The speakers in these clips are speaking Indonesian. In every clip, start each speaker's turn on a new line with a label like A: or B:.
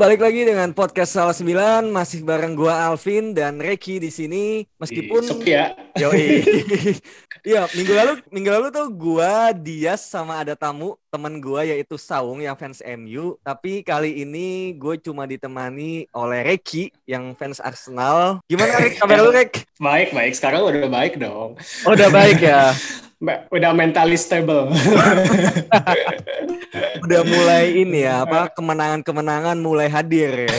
A: balik lagi dengan podcast Salah 9 masih bareng gua Alvin dan Reki di sini meskipun
B: Sepi ya.
A: Yoi. Iya, minggu lalu minggu lalu tuh gua Dias sama ada tamu teman gua yaitu Saung yang fans MU, tapi kali ini gue cuma ditemani oleh Reki yang fans Arsenal. Gimana Rek kabar lu Rek?
B: Baik, baik. Sekarang udah baik dong.
A: Oh, udah baik ya.
B: Udah mentally stable.
A: Udah mulai ini ya, apa kemenangan-kemenangan mulai hadir ya.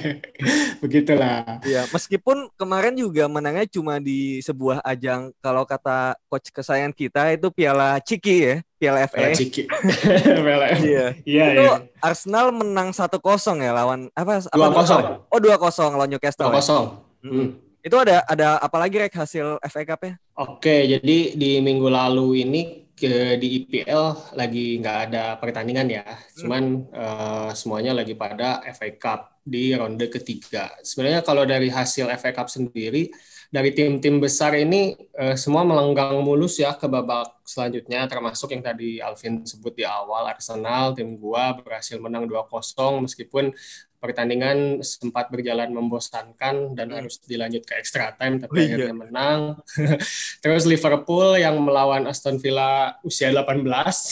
B: Begitulah.
A: Iya, meskipun kemarin juga menangnya cuma di sebuah ajang kalau kata coach kesayangan kita itu Piala Ciki ya, Piala FA.
B: Piala Ciki. Piala.
A: Iya.
B: Iya,
A: Itu
B: iya.
A: Arsenal menang 1-0 ya lawan apa? apa
B: 2-0.
A: Oh, 2-0 lawan Newcastle. ya?
B: 2-0.
A: Mm-mm.
B: Hmm.
A: Itu ada ada apa lagi rek hasil FA Cup-nya?
B: Oke, jadi di minggu lalu ini ke di IPL lagi nggak ada pertandingan ya, cuman eh, semuanya lagi pada FA Cup di ronde ketiga. Sebenarnya kalau dari hasil FA Cup sendiri, dari tim-tim besar ini eh, semua melenggang mulus ya ke babak selanjutnya, termasuk yang tadi Alvin sebut di awal, Arsenal, tim gua berhasil menang 2-0 meskipun pertandingan sempat berjalan membosankan dan harus dilanjut ke extra time, tapi
A: Oh, iya.
B: akhirnya menang. Terus Liverpool yang melawan Aston Villa usia 18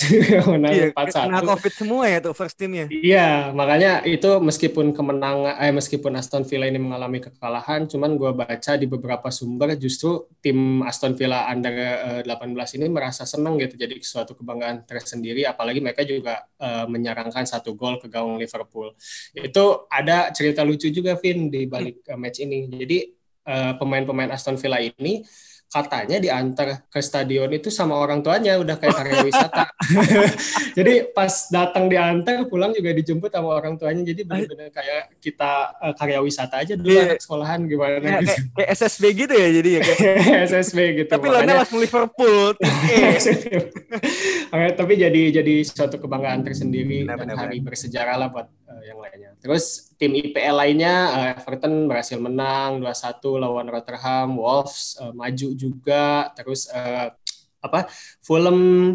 B: menang
A: Iya,
B: 4-1.
A: kena Covid semua ya tuh first teamnya.
B: Iya, makanya itu meskipun kemenangan, eh meskipun Aston Villa ini mengalami kekalahan, cuman gue baca di beberapa sumber justru tim Aston Villa under eh, 18 ini merasa senang gitu, jadi suatu kebanggaan tersendiri. Apalagi mereka juga eh, menyerangkan satu gol ke gawang Liverpool. Itu ada cerita lucu juga, Vin, di balik eh, match ini. Jadi eh, pemain-pemain Aston Villa ini katanya diantar ke stadion itu sama orang tuanya udah kayak karya wisata. jadi pas datang diantar pulang juga dijemput sama orang tuanya. Jadi benar-benar kayak kita eh, karya wisata aja dulu
A: Iya.
B: anak sekolahan gimana
A: Ya,
B: gitu.
A: kayak, kayak SSB gitu ya jadi ya. Kayak,
B: SSB gitu.
A: tapi lawannya langsung Liverpool.
B: tapi jadi jadi suatu kebanggaan tersendiri
A: Benar,
B: dan
A: benar,
B: hari bersejarah lah buat yang lainnya. Terus tim IPL lainnya eh, Everton berhasil menang 2-1 lawan Rotherham, Wolves eh, maju juga, terus eh, apa Fulham,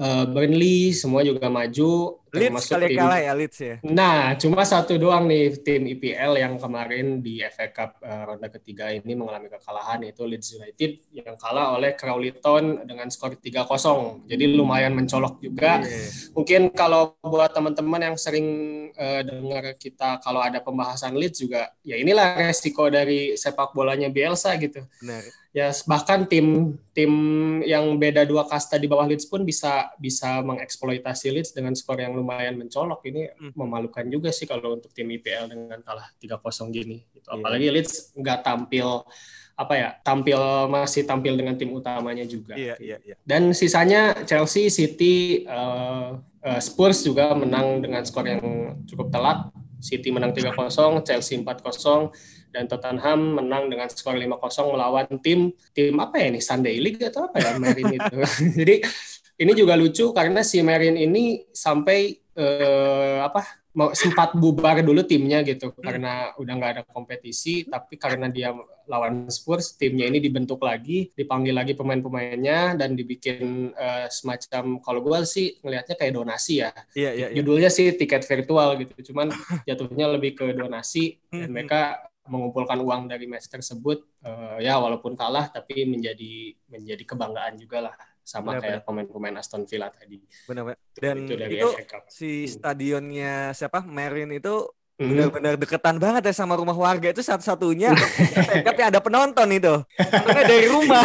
B: eh, Burnley semua juga maju.
A: Leeds kali
B: tim-
A: kalah ya Leeds ya.
B: Nah, cuma satu doang nih tim IPL yang kemarin di FA Cup eh, ronde ketiga ini mengalami kekalahan yaitu Leeds United yang kalah oleh Crawley Town dengan skor 3-0. Jadi lumayan mencolok juga.
A: Iya.
B: Mungkin kalau buat teman-teman yang sering eh, dengar kita kalau ada pembahasan Leeds juga ya inilah resiko dari sepak bolanya Bielsa gitu.
A: Benar.
B: Ya bahkan tim tim yang beda dua kasta di bawah Leeds pun bisa bisa mengeksploitasi Leeds dengan skor yang lumayan mencolok. Ini
A: Hmm.
B: memalukan juga sih kalau untuk tim IPL dengan kalah 3-0 gini. Gitu.
A: Iya.
B: Apalagi Leeds nggak tampil apa ya tampil masih tampil dengan tim utamanya juga.
A: Iya, iya, iya.
B: Dan sisanya Chelsea, City, eh, eh, Spurs juga menang dengan skor yang cukup telat. City menang 3-0, Chelsea 4-0, dan Tottenham menang dengan skor 5-0 melawan tim tim apa ya ini Sunday League atau apa ya Marin itu. Jadi ini juga lucu karena si Marin ini sampai eh, apa mau sempat bubar dulu timnya gitu karena udah nggak ada kompetisi tapi karena dia lawan Spurs timnya ini dibentuk lagi dipanggil lagi pemain-pemainnya dan dibikin eh, semacam kalau gue sih ngelihatnya kayak donasi ya
A: Iya, iya, iya.
B: judulnya sih tiket virtual gitu cuman jatuhnya lebih ke donasi dan
A: Hmm.
B: mereka mengumpulkan uang dari match tersebut eh, ya walaupun kalah tapi menjadi menjadi kebanggaan juga lah. Sama
A: Benar,
B: kayak pemain-pemain Aston Villa tadi.
A: Benar, benar. Dan
B: itu dari
A: itu si stadionnya siapa? Marin itu
B: Hmm.
A: Benar-benar deketan banget ya sama rumah warga itu satu-satunya. Tapi ada penonton itu. Nontonnya dari rumah.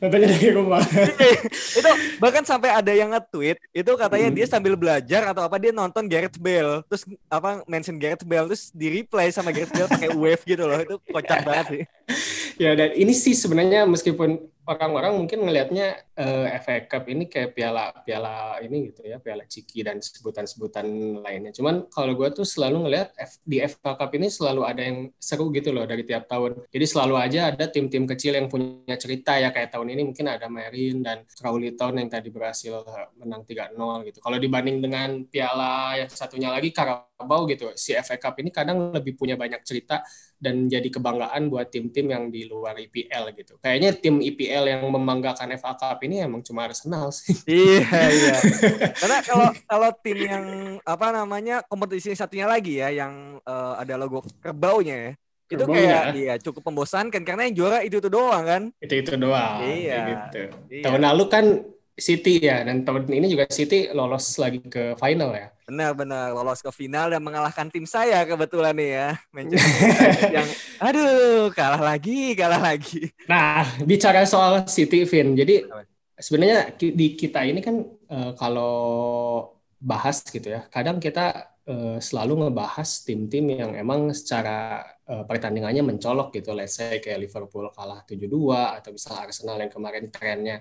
B: Nontonnya dari rumah.
A: itu bahkan sampai ada yang nge-tweet itu katanya
B: Hmm.
A: dia sambil belajar atau apa dia nonton Gareth Bale terus apa mention Gareth Bale terus di reply sama Gareth Bale pakai wave gitu loh. Itu kocak banget sih.
B: Ya dan ini sih sebenarnya meskipun orang-orang mungkin ngelihatnya eh, FA Cup ini kayak piala piala ini gitu ya piala ciki dan sebutan-sebutan lainnya. Cuman kalau gue tuh selalu ngelihat F- di FA Cup ini selalu ada yang seru gitu loh dari tiap tahun. Jadi selalu aja ada tim-tim kecil yang punya cerita ya kayak tahun ini mungkin ada Marin dan Crawley Town yang tadi berhasil menang 3-0 gitu. Kalau dibanding dengan piala yang satunya lagi Carabao gitu si FA Cup ini kadang lebih punya banyak cerita dan jadi kebanggaan buat tim-tim yang di luar IPL gitu. Kayaknya tim IPL yang membanggakan FA Cup ini ini emang cuma Arsenal sih.
A: Iya iya. Karena kalau kalau tim yang apa namanya kompetisi satunya lagi ya yang uh, ada logo kerbaunya ya. Itu
B: Kerbau
A: kayak
B: ya.
A: iya cukup membosankan karena yang juara itu itu doang kan.
B: Itu itu doang.
A: Iya.
B: gitu.
A: Iya.
B: Tahun lalu kan City ya dan tahun ini juga City lolos lagi ke final ya.
A: Benar-benar lolos ke final dan mengalahkan tim saya kebetulan nih ya. Manchester yang aduh kalah lagi, kalah lagi.
B: Nah, bicara soal City, Vin. Jadi
A: Apa?
B: Sebenarnya di kita ini kan eh, kalau bahas gitu ya, kadang kita eh, selalu ngebahas tim-tim yang emang secara eh, pertandingannya mencolok gitu. Let's say kayak Liverpool kalah 7-2 atau misalnya Arsenal yang kemarin trennya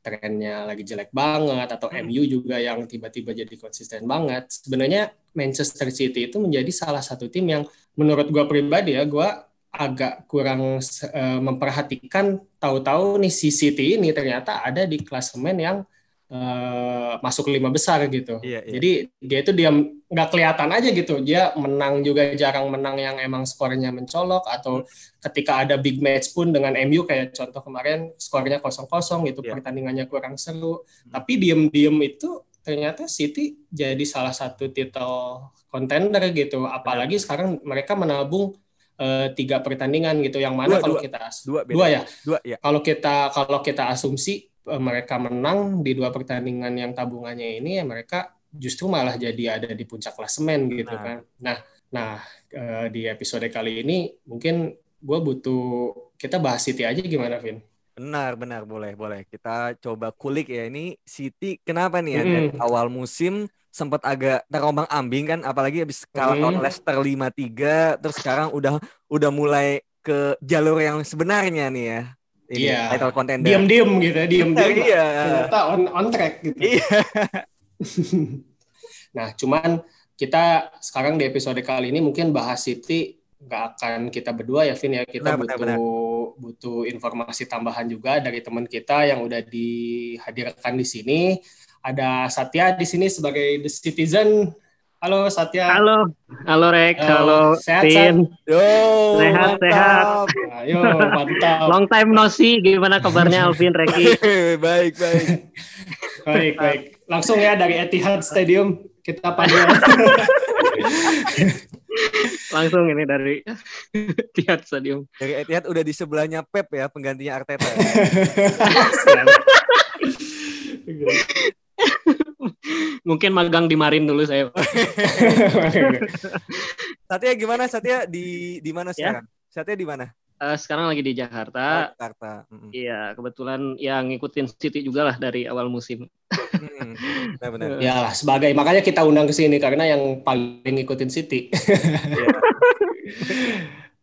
B: trennya lagi jelek banget atau
A: Hmm.
B: MU juga yang tiba-tiba jadi konsisten banget. Sebenarnya Manchester City itu menjadi salah satu tim yang menurut gua pribadi ya, gua agak kurang eh, memperhatikan tahu-tahu nih si City ini ternyata ada di klasemen yang eh, masuk lima besar gitu.
A: Iya, iya.
B: Jadi dia itu diam nggak kelihatan aja gitu. Dia menang juga jarang menang yang emang skornya mencolok atau ketika ada big match pun dengan MU kayak contoh kemarin skornya kosong-kosong gitu
A: Iya.
B: pertandingannya kurang seru. Tapi diem-diem itu ternyata City jadi salah satu titel contender gitu. Apalagi sekarang mereka menabung eh, tiga pertandingan gitu. Yang mana
A: Dua,
B: kalau
A: dua.
B: kita
A: Dua beda.
B: dua ya.
A: Dua ya.
B: Kalau kita kalau kita asumsi eh, mereka menang di dua pertandingan yang tabungannya ini ya mereka justru malah jadi ada di puncak klasemen gitu
A: Nah.
B: kan. Nah, nah eh, di episode kali ini mungkin gue butuh kita bahas City aja gimana, Vin?
A: Benar, benar, boleh, boleh. Kita coba kulik ya. Ini City kenapa nih ya? Dari
B: Mm-mm.
A: awal musim sempat agak terombang ambing kan, apalagi habis kalah
B: Mm.
A: lawan Leicester 5-3, terus sekarang udah udah mulai ke jalur yang sebenarnya nih ya. Ini
B: Iya.
A: title contender.
B: Diam-diam gitu, ya, diam-diam.
A: Iya.
B: Ternyata on on track gitu.
A: Iya.
B: Nah, cuman kita sekarang di episode kali ini mungkin bahas City nggak akan kita berdua ya, Vin ya. Kita
A: Benar, benar,
B: butuh butuh informasi tambahan juga dari teman kita yang udah dihadirkan di sini. Ada Satya di sini sebagai the citizen. Halo Satya.
C: Halo, halo Rex,
B: Halo.
C: halo
B: Sehat.
A: Yo,
C: Sehat,
A: mantap.
B: Ayo, mantap.
C: Long time no see, gimana kabarnya Alvin, Reki?
A: baik, baik.
B: Baik, baik. Langsung ya dari Etihad Stadium kita panggil.
C: Langsung ini dari Tiat Stadium.
A: Dari Etihad udah di sebelahnya Pep ya, penggantinya Arteta.
C: Mungkin magang di Marin dulu saya.
A: Satya gimana Satya di di mana
C: Ya.
A: sekarang? Satya di mana?
C: Eh, sekarang lagi di
A: Oh,
C: Jakarta.
A: Jakarta. Mm-mm.
C: Iya, kebetulan yang ngikutin City juga lah dari awal musim.
A: Mm-mm. Benar-benar.
B: ya lah, sebagai makanya kita undang ke sini karena yang paling ngikutin City.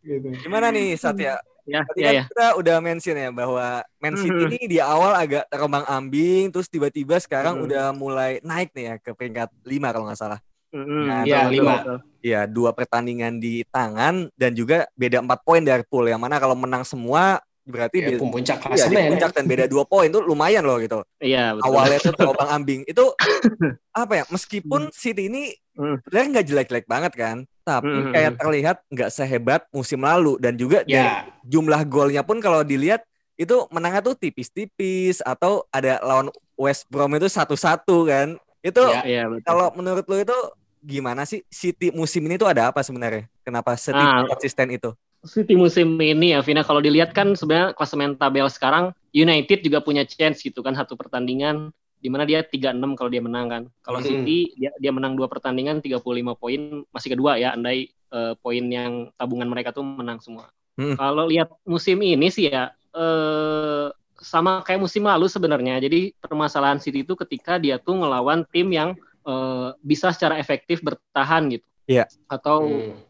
B: gitu.
A: Gimana nih Satya?
C: Ya,
A: Tadi
C: ya,
A: kan
C: ya.
A: kita udah mention ya bahwa Man City
C: Mhm.
A: ini di awal agak terombang ambing, terus tiba-tiba sekarang
C: Mhm.
A: udah mulai naik nih ya ke peringkat 5 kalau nggak salah.
C: Mm-mm,
A: Nah,
C: betul,
B: lima.
A: Ya, dua pertandingan di tangan dan juga beda 4 poin dari pool. Yang mana kalau menang semua berarti
B: Ya, puncak
A: iya, di
B: klasemen.
A: puncak dan beda 2 poin tuh lumayan loh gitu.
C: Iya, betul.
A: Awalnya tuh terombang ambing. Itu apa ya? Meskipun City ini
C: Hmm.
A: sebenarnya nggak jelek-jelek banget kan, tapi
C: Hmm.
A: kayak terlihat nggak sehebat musim lalu dan juga dari
B: Ya,
A: jumlah golnya pun kalau dilihat itu menangnya tuh tipis-tipis atau ada lawan West Brom itu satu-satu kan. Itu
B: Ya.
C: Iya, betul.
A: kalau menurut lo itu gimana sih City musim ini tuh ada apa sebenarnya? Kenapa
C: Ah.
A: setipis konsisten itu?
C: City musim ini ya, Vina, kalau dilihat kan sebenarnya klasemen tabel sekarang United juga punya chance gitu kan satu pertandingan di mana dia 3-6 kalau dia menang kan. Kalau
B: Mhm.
C: City dia dia menang dua pertandingan 35 poin masih kedua ya andai eh, poin yang tabungan mereka tuh menang semua.
A: Mhm.
C: Kalau lihat musim ini sih ya eh sama kayak musim lalu sebenarnya. Jadi permasalahan City itu ketika dia tuh ngelawan tim yang eh, bisa secara efektif bertahan gitu.
A: Iya.
C: Atau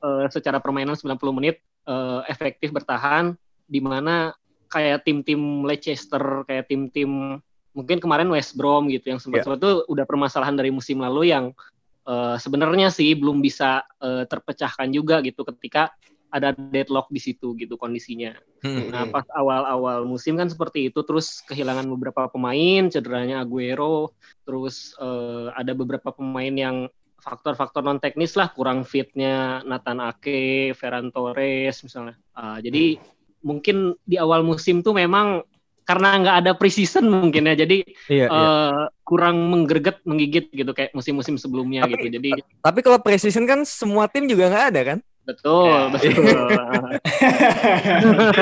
B: Hmm.
C: eh, secara permainan 90 menit eh, efektif bertahan di mana kayak tim-tim Leicester kayak tim-tim mungkin kemarin West Brom gitu yang sempat sempat tuh udah permasalahan dari musim lalu yang eh, sebenarnya sih belum bisa eh, terpecahkan juga gitu ketika ada deadlock di situ gitu kondisinya.
A: Hmm.
C: Nah, pas awal-awal musim kan seperti itu, terus kehilangan beberapa pemain, cederanya Aguero, terus eh, ada beberapa pemain yang faktor-faktor non teknis lah, kurang fitnya Nathan Ake, Ferran Torres misalnya. Ah, jadi mungkin di awal musim tuh memang karena nggak ada precision mungkin ya jadi
A: Iya, iya.
C: eh, kurang menggerget menggigit gitu kayak musim-musim sebelumnya
A: Tapi-
C: gitu jadi
A: Tapi kalau precision kan semua tim juga nggak ada kan?
C: Betul
B: Ya.
C: betul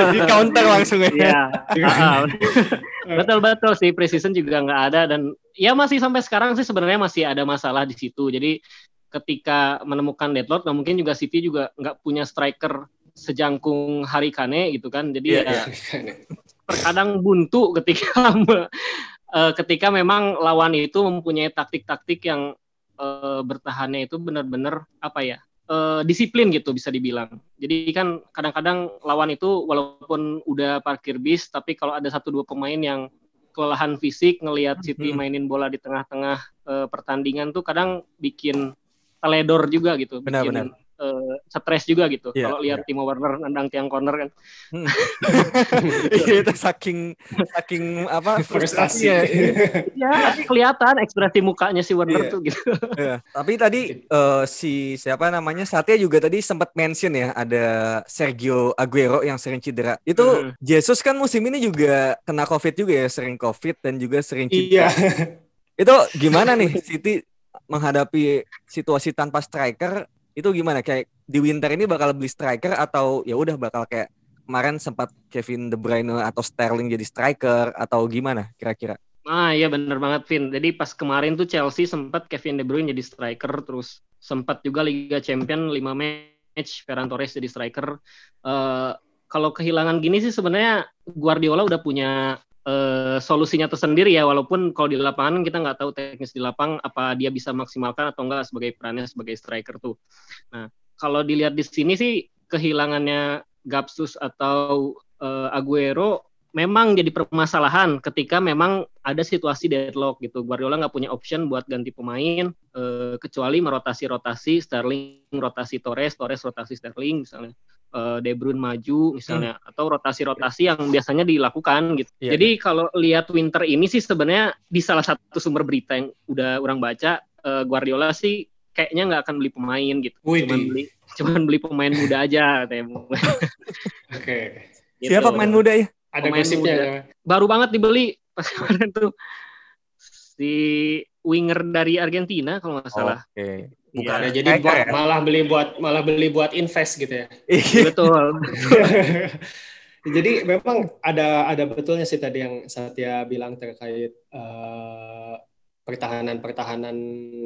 A: Di counter langsung ya.
C: Iya. Ah, betul betul sih precision juga nggak ada dan ya masih sampai sekarang sih sebenarnya masih ada masalah di situ. Jadi ketika menemukan deadlock, nah mungkin juga City juga nggak punya striker sejangkung Hari Kane gitu kan. Jadi
A: Iya,
C: ya terkadang buntu ketika eh, ketika memang lawan itu mempunyai taktik-taktik yang eh, bertahannya itu benar-benar apa ya eh, disiplin gitu bisa dibilang. Jadi kan kadang-kadang lawan itu walaupun udah parkir bis, tapi kalau ada satu dua pemain yang kelelahan fisik ngelihat City
A: Hmm.
C: mainin bola di tengah-tengah eh, pertandingan tuh kadang bikin teledor juga gitu,
A: Benar,
C: bikin
A: benar.
C: Eh, stres juga gitu.
A: Iya,
C: kalau lihat Timo Werner nendang tiang corner kan.
A: Iya, itu saking saking apa
B: Frustasi.
A: frustasinya.
C: Ya, tapi kelihatan ekspresi mukanya si Werner
A: Iya.
C: tuh gitu.
A: Iya. Tapi tadi eh, si siapa namanya Satya juga tadi sempat mention ya ada Sergio Aguero yang sering cedera. Itu
C: Mhm.
A: Jesus kan musim ini juga kena COVID juga ya, sering COVID dan juga sering
B: Iya.
A: cedera. Itu gimana nih City menghadapi situasi tanpa striker? Itu gimana? Kayak di winter ini bakal beli striker atau ya udah bakal kayak kemarin sempat Kevin De Bruyne atau Sterling jadi striker atau gimana kira-kira?
C: Ah iya bener banget Vin. Jadi pas kemarin tuh Chelsea sempat Kevin De Bruyne jadi striker terus sempat juga Liga Champion 5 match Ferran Torres jadi striker. Eh kalau kehilangan gini sih sebenarnya Guardiola udah punya eh, solusinya tersendiri ya walaupun kalau di lapangan kita nggak tahu teknis di lapang apa dia bisa maksimalkan atau enggak sebagai perannya sebagai striker tuh. Nah, kalau dilihat di sini sih kehilangannya Gapsus atau eh, Aguero memang jadi permasalahan ketika memang ada situasi deadlock gitu. Guardiola nggak punya option buat ganti pemain eh, kecuali merotasi-rotasi Sterling rotasi Torres, Torres rotasi Sterling misalnya. Eh, De Bruyne maju misalnya atau rotasi-rotasi yang biasanya dilakukan gitu.
A: Iya,
C: Jadi kalau lihat winter ini sih sebenarnya di salah satu sumber berita yang udah orang baca eh, Guardiola sih kayaknya nggak akan beli pemain gitu.
B: Widih.
C: Cuman beli cuman beli pemain muda aja katanya.
B: Oke.
C: Gitu.
A: Siapa pemain muda ya?
B: Ada
C: Pemain
B: gosipnya.
C: muda. baru banget dibeli pas kemarin tuh si winger dari Argentina kalau nggak salah.
A: Oke.
C: Iya,
B: Ada jadi buat
A: ya?
B: malah beli buat malah beli buat invest gitu ya.
C: Iya, betul.
B: Jadi memang ada ada betulnya sih tadi yang Satya bilang terkait eh, pertahanan-pertahanan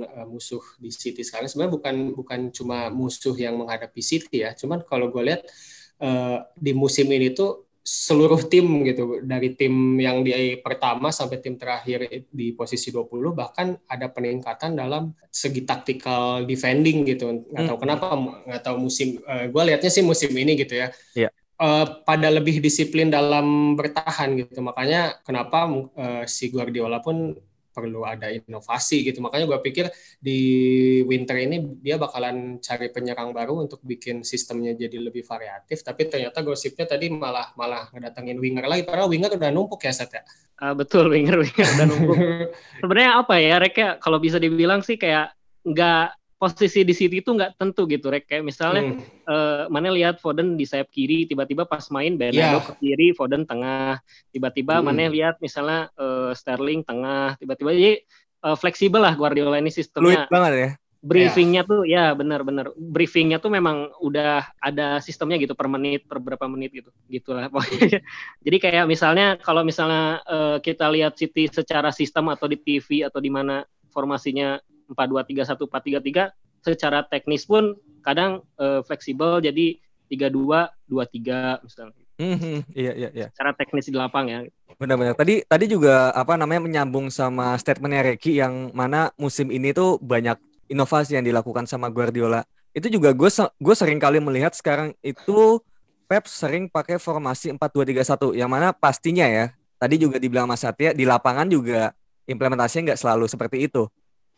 B: eh, musuh di City sekarang sebenarnya bukan bukan cuma musuh yang menghadapi City ya, cuman kalau gue lihat eh, di musim ini tuh seluruh tim gitu dari tim yang di pertama sampai tim terakhir di posisi 20 bahkan ada peningkatan dalam segi tactical defending gitu nggak tahu
A: Hmm.
B: kenapa nggak tahu musim gue lihatnya sih musim ini gitu ya
A: Iya.
B: Eh, pada lebih disiplin dalam bertahan gitu makanya kenapa eh, si Guardiola pun perlu ada inovasi gitu. Makanya gue pikir di winter ini dia bakalan cari penyerang baru untuk bikin sistemnya jadi lebih variatif. Tapi ternyata gosipnya tadi malah malah ngedatengin winger lagi. Padahal winger udah numpuk ya Seth ya?
C: Ah, betul winger winger dan numpuk. Sebenarnya apa ya Rek ya? Kalau bisa dibilang sih kayak nggak posisi di City itu nggak tentu gitu Rek kayak misalnya
B: Hmm.
C: eh, mana lihat Foden di sayap kiri tiba-tiba pas main Bernardo
B: Iya.
C: ke kiri Foden tengah tiba-tiba
B: Hmm.
C: mana lihat misalnya eh, Sterling tengah tiba-tiba jadi eh, fleksibel lah Guardiola ini
A: Fluid
C: sistemnya
A: banget ya.
C: briefingnya tuh ya benar-benar briefingnya tuh memang udah ada sistemnya gitu per menit per berapa menit gitu gitulah pokoknya jadi kayak misalnya kalau misalnya eh, kita lihat City secara sistem atau di TV atau di mana formasinya 4-2-3-1 4-3-3 secara teknis pun kadang eh, fleksibel jadi 3-2 2-3 misalnya
A: Mhm, Iya iya iya.
C: secara teknis di lapang ya
A: Benar-benar. Tadi tadi juga apa namanya menyambung sama statementnya Reki yang mana musim ini tuh banyak inovasi yang dilakukan sama Guardiola. Itu juga gue gue sering kali melihat sekarang itu Pep sering pakai formasi 4-2-3-1 yang mana pastinya ya. Tadi juga dibilang Mas Satya di lapangan juga implementasinya nggak selalu seperti itu.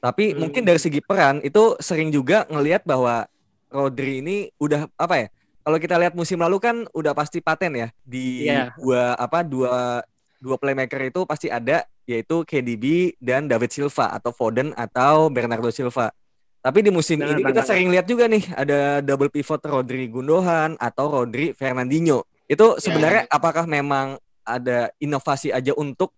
A: Tapi
B: Hmm.
A: mungkin dari segi peran itu sering juga ngelihat bahwa Rodri ini udah apa ya? Kalau kita lihat musim lalu kan udah pasti paten ya di
C: Iya.
A: dua apa dua dua playmaker itu pasti ada yaitu KDB dan David Silva atau Foden atau Bernardo Silva. Tapi di musim
C: Benar,
A: ini kita sering lihat juga nih ada double pivot Rodri Gundogan atau Rodri Fernandinho. Itu sebenarnya apakah memang ada inovasi aja untuk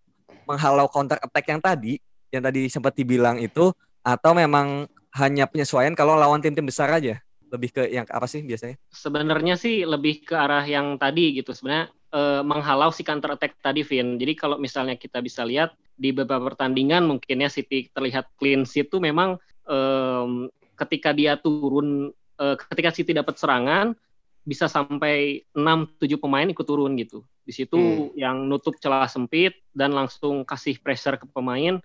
A: menghalau counter attack yang tadi, yang tadi sempat dibilang itu, atau memang hanya penyesuaian kalau lawan tim-tim besar aja? Lebih ke yang apa sih biasanya?
C: Sebenarnya sih lebih ke arah yang tadi gitu. Sebenarnya eh, menghalau si counter attack tadi, Vin. Jadi kalau misalnya kita bisa lihat di beberapa pertandingan mungkin ya City terlihat clean sheet itu memang eh, ketika dia turun, eh, ketika City dapat serangan, bisa sampai 6-7 pemain ikut turun gitu. Di situ hmm. yang nutup celah sempit dan langsung kasih pressure ke pemain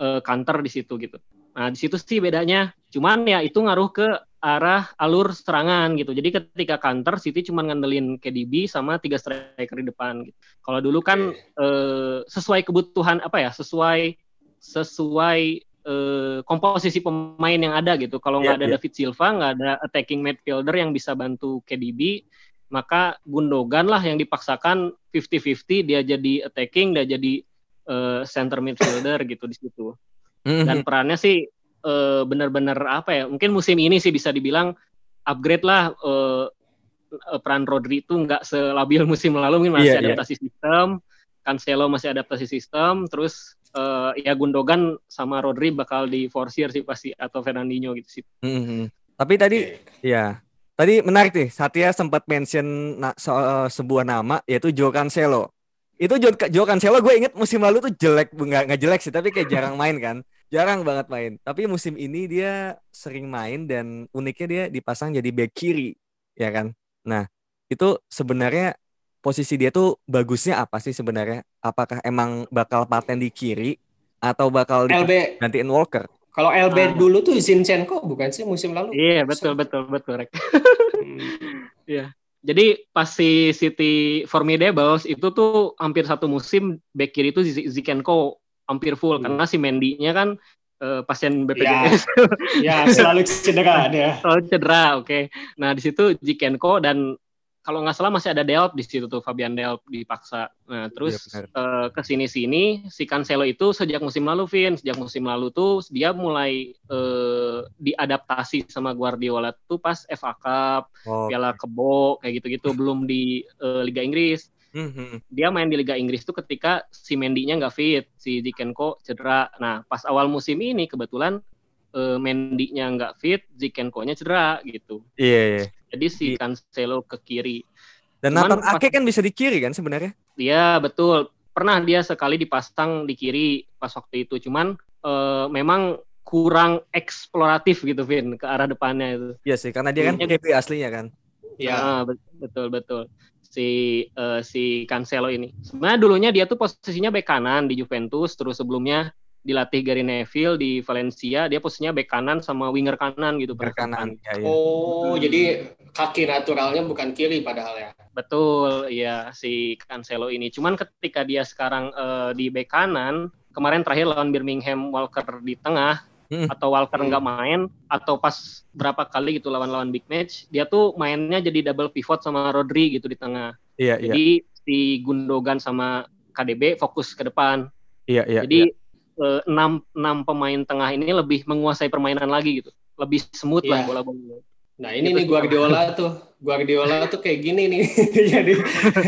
C: uh, counter di situ gitu. Nah, di situ sih bedanya. Cuman ya itu ngaruh ke arah alur serangan gitu. Jadi ketika counter City cuma ngandelin KDB sama tiga striker di depan gitu. Kalau dulu kan okay. eh, sesuai kebutuhan apa ya? Sesuai sesuai eh, komposisi pemain yang ada gitu. Kalau nggak yeah, ada yeah. David Silva, nggak ada attacking midfielder yang bisa bantu KDB, maka Gundogan lah yang dipaksakan 50-50 dia jadi attacking, dia jadi eh, center midfielder gitu di situ. Mm-hmm. Dan perannya sih uh, benar-benar apa ya? Mungkin musim ini sih bisa dibilang upgrade lah uh, peran Rodri itu nggak selabil musim lalu mungkin masih yeah, iya. adaptasi yeah. sistem, Cancelo masih adaptasi sistem, terus uh, ya Gundogan sama Rodri bakal di forsir sih pasti atau Fernandinho gitu sih.
A: Mm-hmm. Tapi tadi ya tadi menarik nih Satya sempat mention na- so, uh, sebuah nama yaitu Joe Cancelo. Itu Joe, Joe Cancelo gue inget musim lalu tuh jelek nggak nggak jelek sih tapi kayak jarang main kan jarang banget main. Tapi musim ini dia sering main dan uniknya dia dipasang jadi back kiri, ya kan? Nah, itu sebenarnya posisi dia tuh bagusnya apa sih sebenarnya? Apakah emang bakal paten di kiri atau bakal
B: LB
A: gantiin Walker?
B: Kalau LB ah. dulu tuh Zinchenko bukan sih musim lalu?
C: Iya, betul betul betul, Rek. Hmm. Iya. Jadi pas si City Formidables itu tuh hampir satu musim back kiri itu Zinchenko hampir full hmm. karena si Mendy-nya kan uh, pasien BPJS.
B: Ya, ya selalu cedera dia.
C: Selalu cedera, oke. Okay. Nah, di situ Jikenko dan kalau nggak salah masih ada Delp di situ tuh Fabian Delp dipaksa. Nah, terus ya, uh, ke sini-sini si Cancelo itu sejak musim lalu Vin, sejak musim lalu tuh dia mulai uh, diadaptasi sama Guardiola tuh pas FA Cup, oh, Piala okay. Kebo kayak gitu-gitu belum di uh, Liga Inggris. Mm-hmm. Dia main di Liga Inggris tuh ketika si Mendy-nya nggak fit, si Zikenko cedera. Nah, pas awal musim ini kebetulan uh, Mendy-nya nggak fit, Zikenko-nya cedera gitu.
A: Iya. Yeah, yeah.
C: Jadi si yeah. Cancelo ke kiri.
A: Dan Nathan Ake kan bisa di kiri kan sebenarnya?
C: Iya betul. Pernah dia sekali dipasang di kiri pas waktu itu. Cuman uh, memang kurang eksploratif gitu Vin ke arah depannya itu.
A: Iya sih, karena dia kan KP aslinya kan.
C: Iya, ah, betul betul si uh, si Cancelo ini. Sebenarnya dulunya dia tuh posisinya bek kanan di Juventus, terus sebelumnya dilatih Gary Neville di Valencia, dia posisinya bek kanan sama winger kanan gitu.
A: Bek kanan.
B: Ya, ya. Oh, hmm. jadi kaki naturalnya bukan kiri padahal ya.
C: Betul, ya si Cancelo ini. Cuman ketika dia sekarang uh, di bek kanan, kemarin terakhir lawan Birmingham Walker di tengah, hmm. atau Walker hmm. nggak main atau pas berapa kali gitu lawan-lawan big match dia tuh mainnya jadi double pivot sama Rodri gitu di tengah
A: iya,
C: iya. jadi iya. si Gundogan sama KDB fokus ke depan
A: iya, iya,
C: jadi iya. Enam enam pemain tengah ini lebih menguasai permainan lagi gitu lebih smooth iya. lah bola-bola
B: Nah ini gitu nih Guardiola tuh, Guardiola tuh kayak gini nih, jadi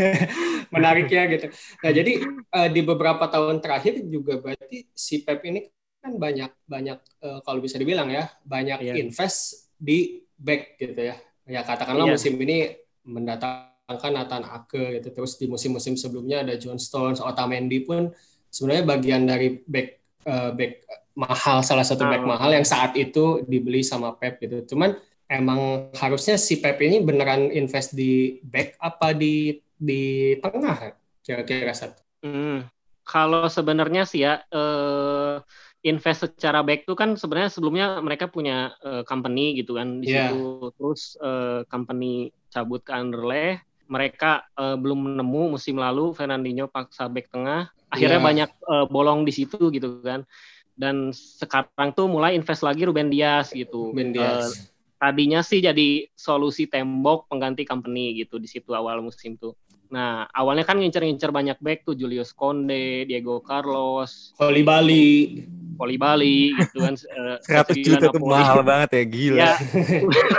B: menariknya gitu. Nah jadi uh, di beberapa tahun terakhir juga berarti si Pep ini kan banyak banyak uh, kalau bisa dibilang ya banyak yeah. invest di back gitu ya ya katakanlah yeah. musim ini mendatangkan Nathan Ake gitu terus di musim-musim sebelumnya ada John Stones Otamendi pun sebenarnya bagian dari back uh, back mahal salah satu back mahal yang saat itu dibeli sama Pep gitu. Cuman emang harusnya si Pep ini beneran invest di back apa di di tengah kira-kira satu
C: hmm. kalau sebenarnya sih ya uh, invest secara back tuh kan sebenarnya sebelumnya mereka punya uh, company gitu kan di yeah. situ. Terus uh, company cabut ke Anderlecht mereka uh, belum menemu musim lalu Fernandinho paksa back tengah. Akhirnya yeah. banyak uh, bolong di situ gitu kan. Dan sekarang tuh mulai invest lagi Ruben Dias gitu.
B: Ruben Dias. Uh,
C: tadinya sih jadi solusi tembok pengganti company gitu di situ awal musim tuh. Nah, awalnya kan ngincer-ngincer banyak back tuh. Julius Konde, Diego Carlos,
B: Oli Bali,
C: Oli Bali gitu kan.
A: Uh, juta itu mahal banget ya, gila. Ya,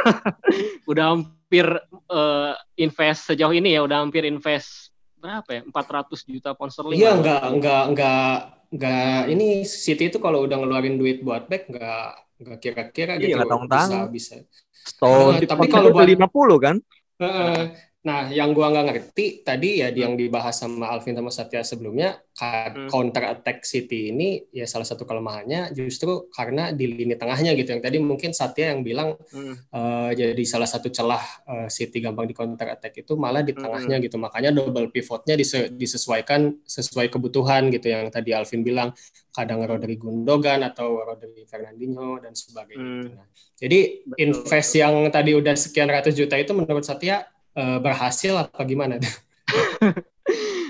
C: udah hampir uh, invest sejauh ini ya, udah hampir invest berapa ya 400 juta pound sterling
B: Iya, enggak enggak enggak enggak ini City itu kalau udah ngeluarin duit buat back enggak enggak kira-kira
A: Iya,
B: gitu
A: nggak tanggung-tanggung.
B: bisa bisa.
A: Stone
B: Nah, tapi kalau buat-
A: 50 kan?
B: Heeh. Nah, yang gua nggak ngerti tadi ya yang dibahas sama Alvin sama Satya sebelumnya
C: Hmm.
B: counter attack City ini ya salah satu kelemahannya justru karena di lini tengahnya gitu yang tadi mungkin Satya yang bilang
C: Hmm.
B: eh, jadi salah satu celah eh, City gampang di counter attack itu malah di
C: Hmm.
B: tengahnya gitu makanya double pivotnya dise- disesuaikan sesuai kebutuhan gitu yang tadi Alvin bilang kadang Rodri Gundogan atau Rodri Fernandinho dan sebagainya.
C: Hmm.
B: gitu. Nah, jadi
C: Betul,
B: invest yang tadi udah sekian ratus juta itu menurut Satya eh, berhasil apa gimana?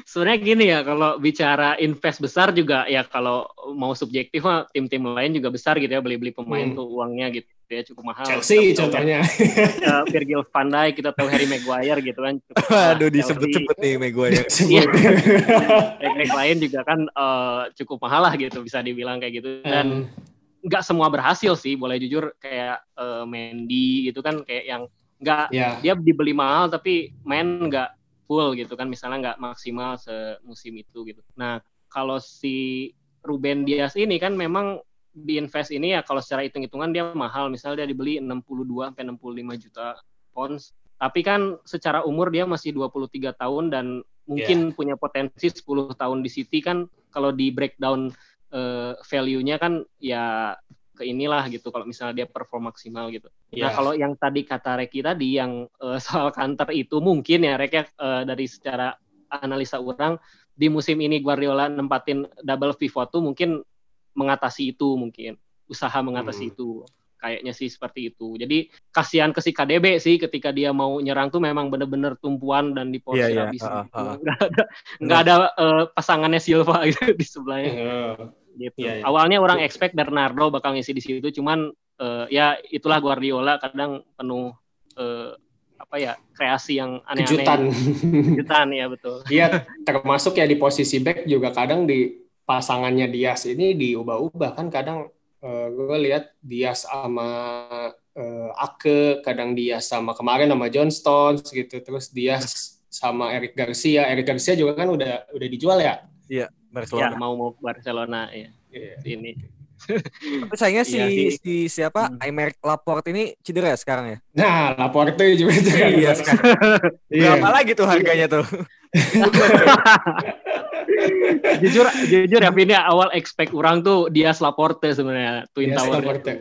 C: Sebenarnya gini ya, kalau bicara invest besar juga ya kalau mau subjektif mah tim-tim lain juga besar gitu ya beli-beli pemain
B: Hmm.
C: tuh uangnya gitu ya cukup mahal.
B: Chelsea
C: Kita tahu
B: contohnya.
C: ya, Virgil van Dijk, kita tahu Harry Maguire gitu kan. Chelsea.
A: disebut-sebut nih Maguire.
B: Sebut.
C: Back-back lain juga kan eh, cukup mahal lah gitu bisa dibilang kayak gitu dan
B: Hmm.
C: nggak semua berhasil sih boleh jujur kayak eh, Mendy gitu kan kayak yang nggak
B: ya.
C: dia dibeli mahal tapi main nggak full gitu kan. Misalnya nggak maksimal semusim itu gitu. Nah kalau si Ruben Dias ini kan memang di invest ini ya kalau secara hitung-hitungan dia mahal. Misalnya dia dibeli 62 sampai 65 juta pounds. Tapi kan secara umur dia masih 23 tahun dan mungkin punya potensi 10 tahun di City kan. Kalau di breakdown eh, value-nya kan ya ke inilah gitu kalau misalnya dia perform maksimal gitu. Nah
B: Ya.
C: kalau yang tadi kata Reki tadi yang eh, soal counter itu mungkin ya Rek ya eh, dari secara analisa orang di musim ini Guardiola nempatin double pivot tuh mungkin mengatasi itu mungkin usaha mengatasi
B: Hmm.
C: itu kayaknya sih seperti itu. Jadi kasihan ke si KDB sih ketika dia mau nyerang tuh memang bener-bener tumpuan dan di
A: Iya,
C: posisi
A: iya,
C: habis
A: ha,
C: gitu.
A: ha.
C: nggak ada nggak ada eh, pasangannya Silva gitu di sebelahnya
B: Eh,
C: gitu.
B: Iya, iya.
C: Awalnya orang expect Bernardo bakal ngisi di situ, cuman eh, ya itulah Guardiola kadang penuh eh, apa ya kreasi yang aneh-aneh.
B: kejutan.
C: Kejutan ya betul.
B: Iya, termasuk ya di posisi back juga kadang di pasangannya Dias ini diubah-ubah kan kadang gue lihat Dias sama eh, Ake, kadang Dias sama kemarin sama John Stones gitu, terus Dias sama Eric Garcia. Eric Garcia juga kan udah udah dijual ya.
C: Ya
A: Barcelona.
C: mau mau ke Barcelona ya
B: Iya.
C: ini.
A: Tapi sayangnya si,
C: Iya sih.
A: si siapa?
C: Hmm.
A: Aymeric Laporte ini cedera ya sekarang ya?
B: Nah, Laporte juga kan.
A: Iya, sekarang.
B: Iya.
A: Berapa lagi tuh harganya tuh?
C: jujur jujur ya ini awal expect orang tuh dia Laporte sebenarnya Twin
B: Dias
C: Tower.
B: Laporte.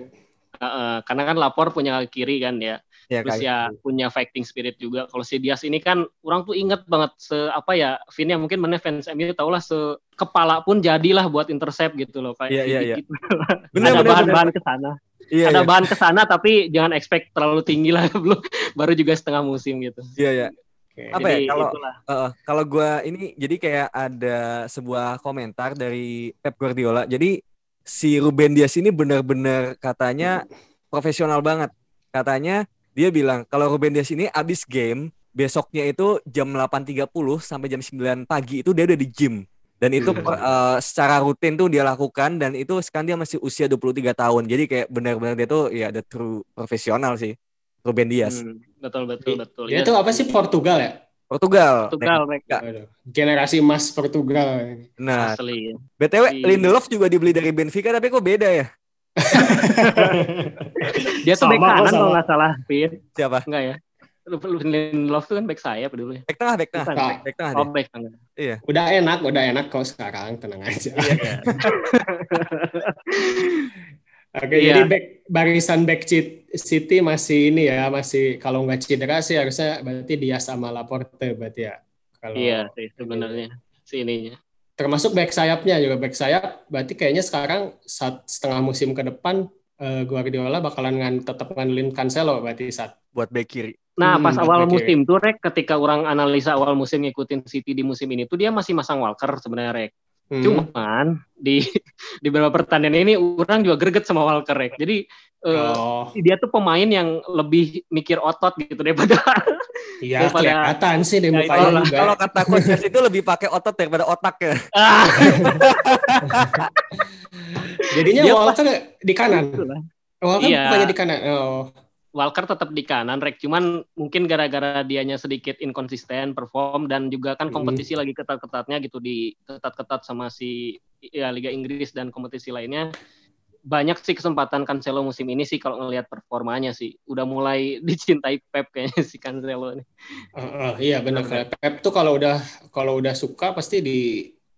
C: Heeh, karena kan Lapor punya kaki kiri kan ya.
A: Ya,
C: Terus
A: kayak-
C: ya punya fighting spirit juga. Kalau si Dias ini kan orang tuh inget banget se apa ya, Vin ya mungkin mana fans MU tau lah se kepala pun jadilah buat intercept gitu loh kayak
A: Iya, iya, iya.
C: gitu.
A: Bener,
C: ada bahan-bahan ke sana.
A: Iya,
C: ada
A: iya.
C: bahan ke sana tapi jangan expect terlalu tinggi lah belum baru juga setengah musim gitu.
A: Iya, iya.
B: Oke.
A: Apa
C: Jadi
A: ya, kalau-
C: itulah.
A: Heeh, kalau gua ini jadi kayak ada sebuah komentar dari Pep Guardiola. Jadi si Ruben Dias ini benar-benar katanya profesional banget. Katanya dia bilang kalau Ruben Dias ini abis game besoknya itu jam 8.30 sampai jam 9 pagi itu dia udah di gym. Dan itu
B: Hmm.
A: per- eh, secara rutin tuh dia lakukan dan itu sekarang dia masih usia 23 tahun. Jadi kayak benar-benar dia tuh ya the true profesional sih. Ruben Dias.
C: Hmm, betul betul betul.
B: Dia
C: Ya,
B: itu apa sih Portugal ya?
A: Portugal.
C: Portugal mereka
B: Aduh, Generasi emas Portugal.
A: Nah,
C: asli.
A: BTW Lindelof juga dibeli dari Benfica tapi kok beda ya?
C: Dia tuh
B: Sama
C: back kanan
B: sama.
C: kalau nggak salah, Pin.
A: Siapa?
C: Enggak ya? Lindelof tuh kan back sayap dulu ya.
A: Back tengah, back tengah. Back, back tengah
C: Oh, back tengah.
B: Udah enak, udah enak kok sekarang, tenang aja.
C: Iya.
B: Oke,
C: Iya.
B: jadi back barisan back Ci- City masih ini ya, masih kalau nggak cedera sih harusnya berarti dia sama Laporte berarti ya. Kalau
C: Iya sih sebenarnya si ininya.
B: Termasuk back sayapnya juga back sayap berarti kayaknya sekarang saat setengah musim ke depan eh, Guardiola bakalan ngan, tetap ngandelin Cancelo berarti saat
A: Buat back kiri.
C: Nah,
B: Hmm,
C: pas awal
B: back kiri.
C: musim tuh Rek, ketika orang analisa awal musim ngikutin City di musim ini tuh dia masih masang Walker sebenarnya Rek.
B: Hmm.
C: Cuman di di beberapa pertandingan ini orang juga greget sama Walker Rek. Jadi eh,
B: Oh,
C: dia tuh pemain yang lebih mikir otot gitu daripada
B: iya
C: daripada-
B: kelihatan sih di
C: Ya,
B: mukanya
A: Kalau
B: juga.
A: kalau kata coach itu lebih pakai otot daripada otak ya.
B: Jadinya
C: dia
B: Walker di kanan.
C: itulah.
B: Walker
C: Iya.
B: bukannya di kanan. Oh.
C: Walker tetap di kanan, Rek. Cuman mungkin gara-gara dianya sedikit inkonsisten perform dan juga kan kompetisi hmm. lagi ketat-ketatnya gitu di ketat-ketat sama si ya Liga Inggris dan kompetisi lainnya. Banyak sih kesempatan Cancelo musim ini sih kalau ngelihat performanya sih. Udah mulai dicintai Pep kayaknya si Cancelo ini.
B: Uh, uh, iya benar. Pep tuh kalau udah kalau udah suka pasti di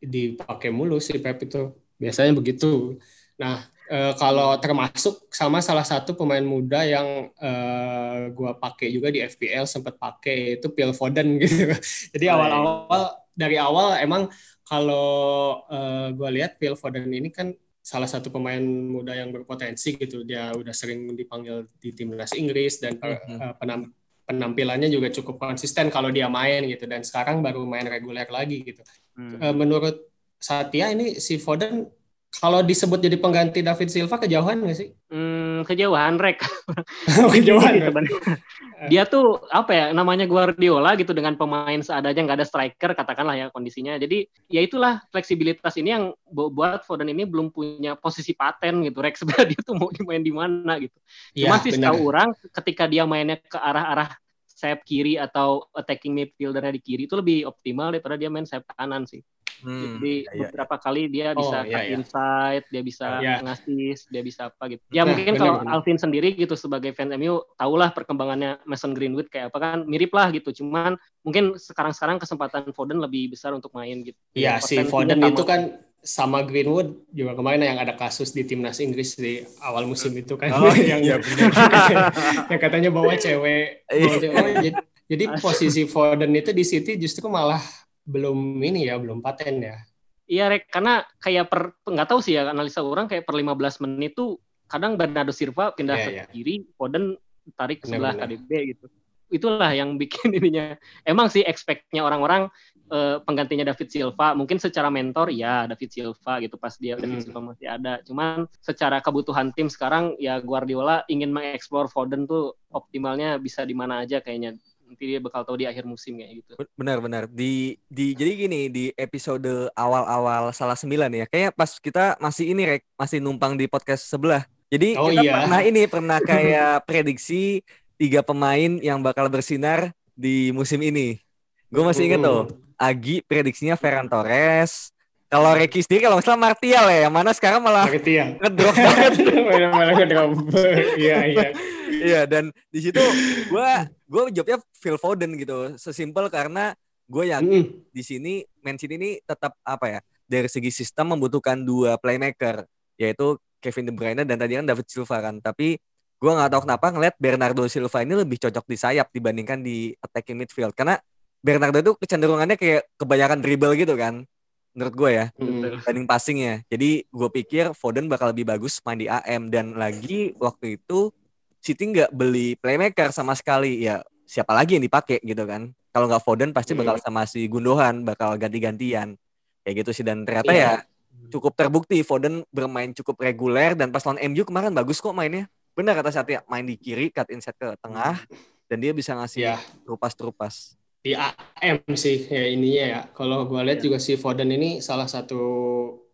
B: dipakai mulu si Pep itu. Biasanya begitu. Nah, uh, kalau termasuk sama salah satu pemain muda yang uh, gua pakai juga di FPL sempat pakai itu Phil Foden gitu. Jadi awal-awal dari awal emang kalau uh, gua lihat Phil Foden ini kan salah satu pemain muda yang berpotensi gitu. Dia udah sering dipanggil di timnas Inggris dan uh, penam penampilannya juga cukup konsisten kalau dia main gitu dan sekarang baru main reguler lagi gitu. Hmm. Uh, menurut Satya ini si Foden kalau disebut jadi pengganti David Silva kejauhan nggak sih?
C: Hmm, kejauhan rek.
B: Oh, kejauhan.
C: Gitu, dia tuh apa ya namanya Guardiola gitu dengan pemain seadanya nggak ada striker katakanlah ya kondisinya. Jadi ya itulah fleksibilitas ini yang buat Foden ini belum punya posisi paten gitu. Sebenarnya dia tuh mau dimain di mana gitu. Cuma ya, sih setahu orang ketika dia mainnya ke arah-arah sayap kiri atau attacking midfielder di kiri itu lebih optimal daripada dia main sayap kanan sih. Hmm, Jadi ya, ya, beberapa kali dia oh, bisa ya, ya. insight, dia bisa ya. ngasih, dia bisa apa gitu. Ya nah, mungkin bener, kalau bener. Alvin sendiri gitu sebagai fans MU tahulah perkembangannya Mason Greenwood kayak apa kan mirip lah gitu. Cuman mungkin sekarang-sekarang kesempatan Foden lebih besar untuk main gitu.
B: Iya si Foden itu kan sama Greenwood juga kemarin yang ada kasus di timnas Inggris di awal musim itu kan oh, yang iya, yang katanya bawa cewek, bawa cewek. Oh, jadi, jadi posisi Foden itu di City justru malah belum ini ya, belum paten ya.
C: Iya, Rek, karena kayak per nggak tahu sih ya analisa orang kayak per 15 menit tuh kadang Bernardo Silva pindah yeah, ke yeah. kiri, Foden tarik ke sebelah KDB gitu. Itulah yang bikin ininya. Emang sih expect-nya orang-orang uh, penggantinya David Silva, mungkin secara mentor ya David Silva gitu pas dia David hmm. Silva masih ada. Cuman secara kebutuhan tim sekarang ya Guardiola ingin mengeksplor Foden tuh optimalnya bisa di mana aja kayaknya nanti dia bakal tahu di akhir musim kayak gitu.
A: Benar-benar di di jadi gini di episode awal-awal salah sembilan ya kayak pas kita masih ini rek masih numpang di podcast sebelah. Jadi oh, kita iya. pernah ini pernah kayak prediksi tiga pemain yang bakal bersinar di musim ini. Gue masih inget tuh Agi prediksinya Ferran Torres, kalau Reiki sendiri kalau misalnya Martial ya, yang mana sekarang malah ngedrop banget. malah ngedrop. Iya, iya. Iya, dan di situ gue gue jawabnya Phil Foden gitu. Sesimpel karena gue yakin mm. di sini Man City ini tetap apa ya? Dari segi sistem membutuhkan dua playmaker, yaitu Kevin De Bruyne dan tadi kan David Silva kan. Tapi gue nggak tahu kenapa ngeliat Bernardo Silva ini lebih cocok di sayap dibandingkan di attacking midfield. Karena Bernardo itu kecenderungannya kayak kebanyakan dribble gitu kan menurut gue ya hmm. banding passingnya jadi gue pikir Foden bakal lebih bagus main di AM dan lagi waktu itu City nggak beli playmaker sama sekali ya siapa lagi yang dipakai gitu kan kalau nggak Foden pasti hmm. bakal sama si Gundogan bakal ganti-gantian kayak gitu sih dan ternyata yeah. ya cukup terbukti Foden bermain cukup reguler dan pas lawan MU kemarin bagus kok mainnya benar kata Satya main di kiri cut inside ke tengah dan dia bisa ngasih yeah. terupas-terupas
B: di AM sih ya ininya ya. Kalau gue lihat juga si Foden ini salah satu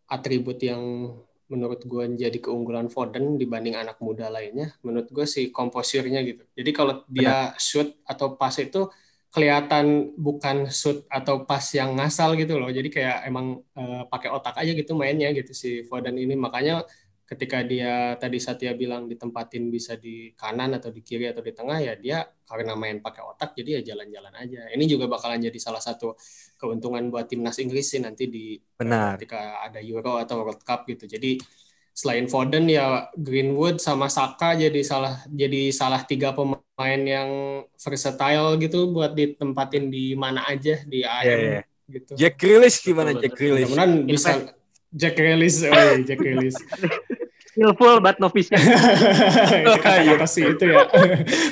B: atribut yang menurut gue jadi keunggulan Foden dibanding anak muda lainnya. Menurut gue si komposirnya gitu. Jadi kalau dia shoot atau pas itu kelihatan bukan shoot atau pas yang ngasal gitu loh. Jadi kayak emang uh, pakai otak aja gitu mainnya gitu si Foden ini. Makanya ketika dia tadi Satya bilang ditempatin bisa di kanan atau di kiri atau di tengah ya dia karena main pakai otak jadi ya jalan-jalan aja. Ini juga bakalan jadi salah satu keuntungan buat timnas Inggris sih nanti di
A: Benar.
B: ketika ada Euro atau World Cup gitu. Jadi selain Foden ya Greenwood sama Saka jadi salah jadi salah tiga pemain yang versatile gitu buat ditempatin di mana aja di
A: AM yeah, yeah. gitu. Jack Grealish gimana Jack Grealish?
B: Mudah-mudahan bisa Jack Grealish, oh, Jack Grealish.
C: skillful but novice.
B: kata-kata si itu ya.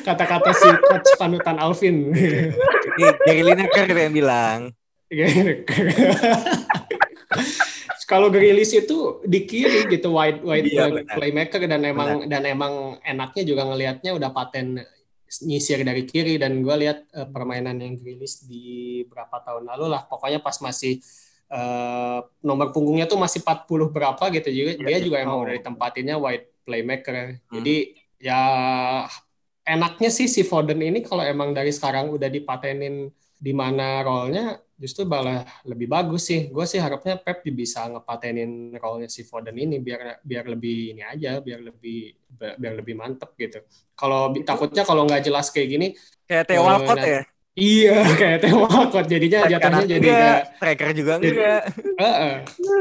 B: Kata-kata si coach panutan Alvin.
A: Ini Gary Lineker yang bilang.
B: Kalau Grilis itu di kiri gitu wide wide iya, playmaker dan emang benar. dan emang enaknya juga ngelihatnya udah paten nyisir dari kiri dan gue lihat uh, permainan yang Grilis di berapa tahun lalu lah pokoknya pas masih uh, nomor punggungnya tuh masih 40 berapa gitu juga ya, dia juga emang oh. udah ditempatinnya wide playmaker hmm. jadi ya enaknya sih si Foden ini kalau emang dari sekarang udah dipatenin di mana role-nya justru malah lebih bagus sih. Gue sih harapnya Pep bisa ngepatenin role-nya si Foden ini biar biar lebih ini aja, biar lebih biar lebih mantep gitu. Kalau takutnya kalau nggak jelas kayak gini
A: kayak Theo Walcott ya.
B: Iya, kayak Theo Walcott jadinya jatuhnya jadi kayak
A: striker juga enggak.
B: Heeh.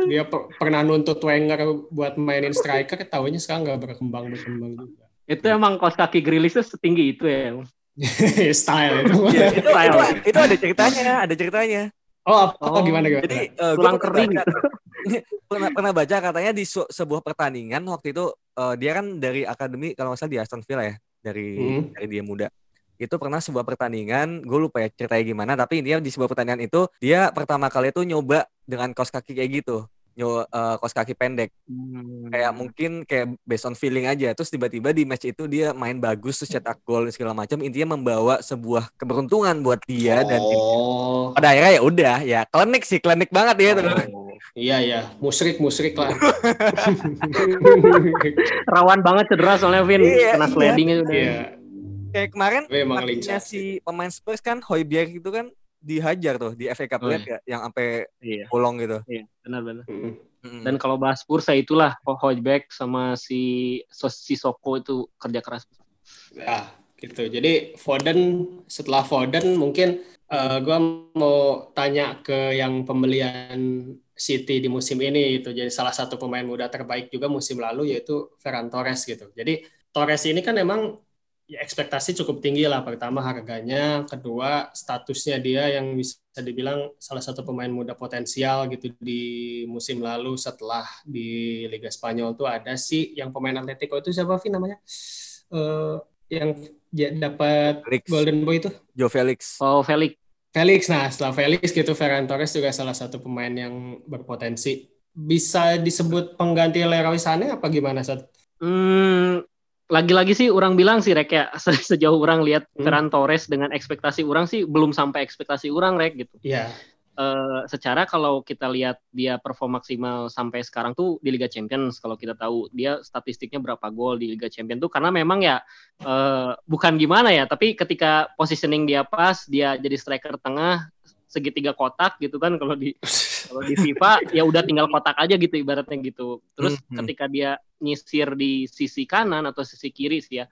B: dia per- pernah nuntut Wenger buat mainin striker, tahunya sekarang nggak berkembang berkembang juga.
C: Itu emang kos kaki Grilis tuh setinggi itu ya.
B: Style itu.
A: Iya, itu, itu, itu ada ceritanya, ada ceritanya.
B: Oh, apa
C: Oh,
B: gimana gimana?
A: Jadi eh, gua
C: Tulang
A: pernah
C: kering
A: baca, pernah, pernah baca katanya di su- sebuah pertandingan waktu itu eh, dia kan dari akademi kalau nggak salah di Aston Villa ya dari
B: Hmm.
A: dari dia muda itu pernah sebuah pertandingan gue lupa ya ceritanya gimana tapi intinya di sebuah pertandingan itu dia pertama kali itu nyoba dengan kaos kaki kayak gitu nyo eh, kaos kaki pendek
C: Hmm.
A: kayak mungkin kayak based on feeling aja terus tiba-tiba di match itu dia main bagus terus cetak gol dan segala macam intinya membawa sebuah keberuntungan buat dia dan tim.
B: oh.
A: pada akhirnya ya udah ya klinik sih klinik banget ya itu
B: Oh, Iya iya, musrik musrik lah.
C: Rawan banget cedera soalnya Vin
A: Iya,
C: kena
A: iya.
C: sliding itu udah.
B: Iya,
A: kayak kemarin
B: tapi emang
A: kakinya
B: lincah.
A: si pemain Spurs kan Hoiberg itu kan dihajar tuh di FA Cup
C: Oh,
A: lihat ya yang sampai
C: Iya,
A: bolong gitu.
C: iya, benar-benar.
B: Mm.
A: Mm.
C: Dan kalau bahas Spurs ya itulah Hojbjerg sama si si Soko itu kerja keras.
B: Ya, gitu. Jadi Foden setelah Foden mungkin eh, gua mau tanya ke yang pembelian City di musim ini itu jadi salah satu pemain muda terbaik juga musim lalu yaitu Ferran Torres gitu. Jadi Torres ini kan emang ya, ekspektasi cukup tinggi lah. Pertama harganya, kedua statusnya dia yang bisa dibilang salah satu pemain muda potensial gitu di musim lalu setelah di Liga Spanyol tuh ada sih yang pemain Atletico itu siapa Vin namanya? Eh, yang ya, dapat
A: Felix,
B: Golden Boy itu
A: Joe Felix.
C: Oh Felix,
B: Felix. Nah, setelah Felix gitu Ferran Torres juga salah satu pemain yang berpotensi. Bisa disebut pengganti Leroy Sané apa gimana Sat?
C: hmm, lagi-lagi sih orang bilang sih Rek ya se- sejauh orang lihat
B: Hmm.
C: Ferran Torres dengan ekspektasi orang sih belum sampai ekspektasi orang Rek gitu.
B: Iya.
C: Eh, secara kalau kita lihat dia perform maksimal sampai sekarang tuh di Liga Champions kalau kita tahu dia statistiknya berapa gol di Liga Champions tuh karena memang ya eh, bukan gimana ya tapi ketika positioning dia pas dia jadi striker tengah segitiga kotak gitu kan kalau di kalau di FIFA ya udah tinggal kotak aja gitu ibaratnya gitu terus
A: Mhm.
C: ketika dia nyisir di sisi kanan atau sisi kiri sih ya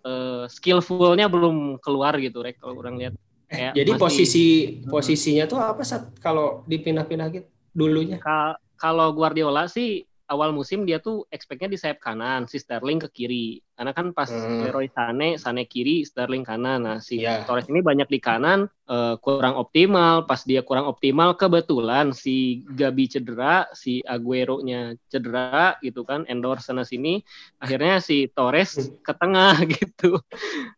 C: eh, skillfulnya belum keluar gitu rek kalau orang lihat Kayak
B: Jadi
C: masih-
B: posisi posisinya tuh apa Sat kalau dipindah-pindah gitu dulunya?
C: Ka- kalau Guardiola sih awal musim dia tuh expect-nya di sayap kanan, si Sterling ke kiri. Karena kan pas
B: Hmm.
C: Leroy Sané, Sané kiri, Sterling kanan. Nah, si
B: Iya.
C: Torres ini banyak di kanan, eh, kurang optimal. Pas dia kurang optimal, kebetulan si Gabi cedera, si Aguero-nya cedera gitu kan, endorse sana sini. Akhirnya si Torres ke tengah gitu.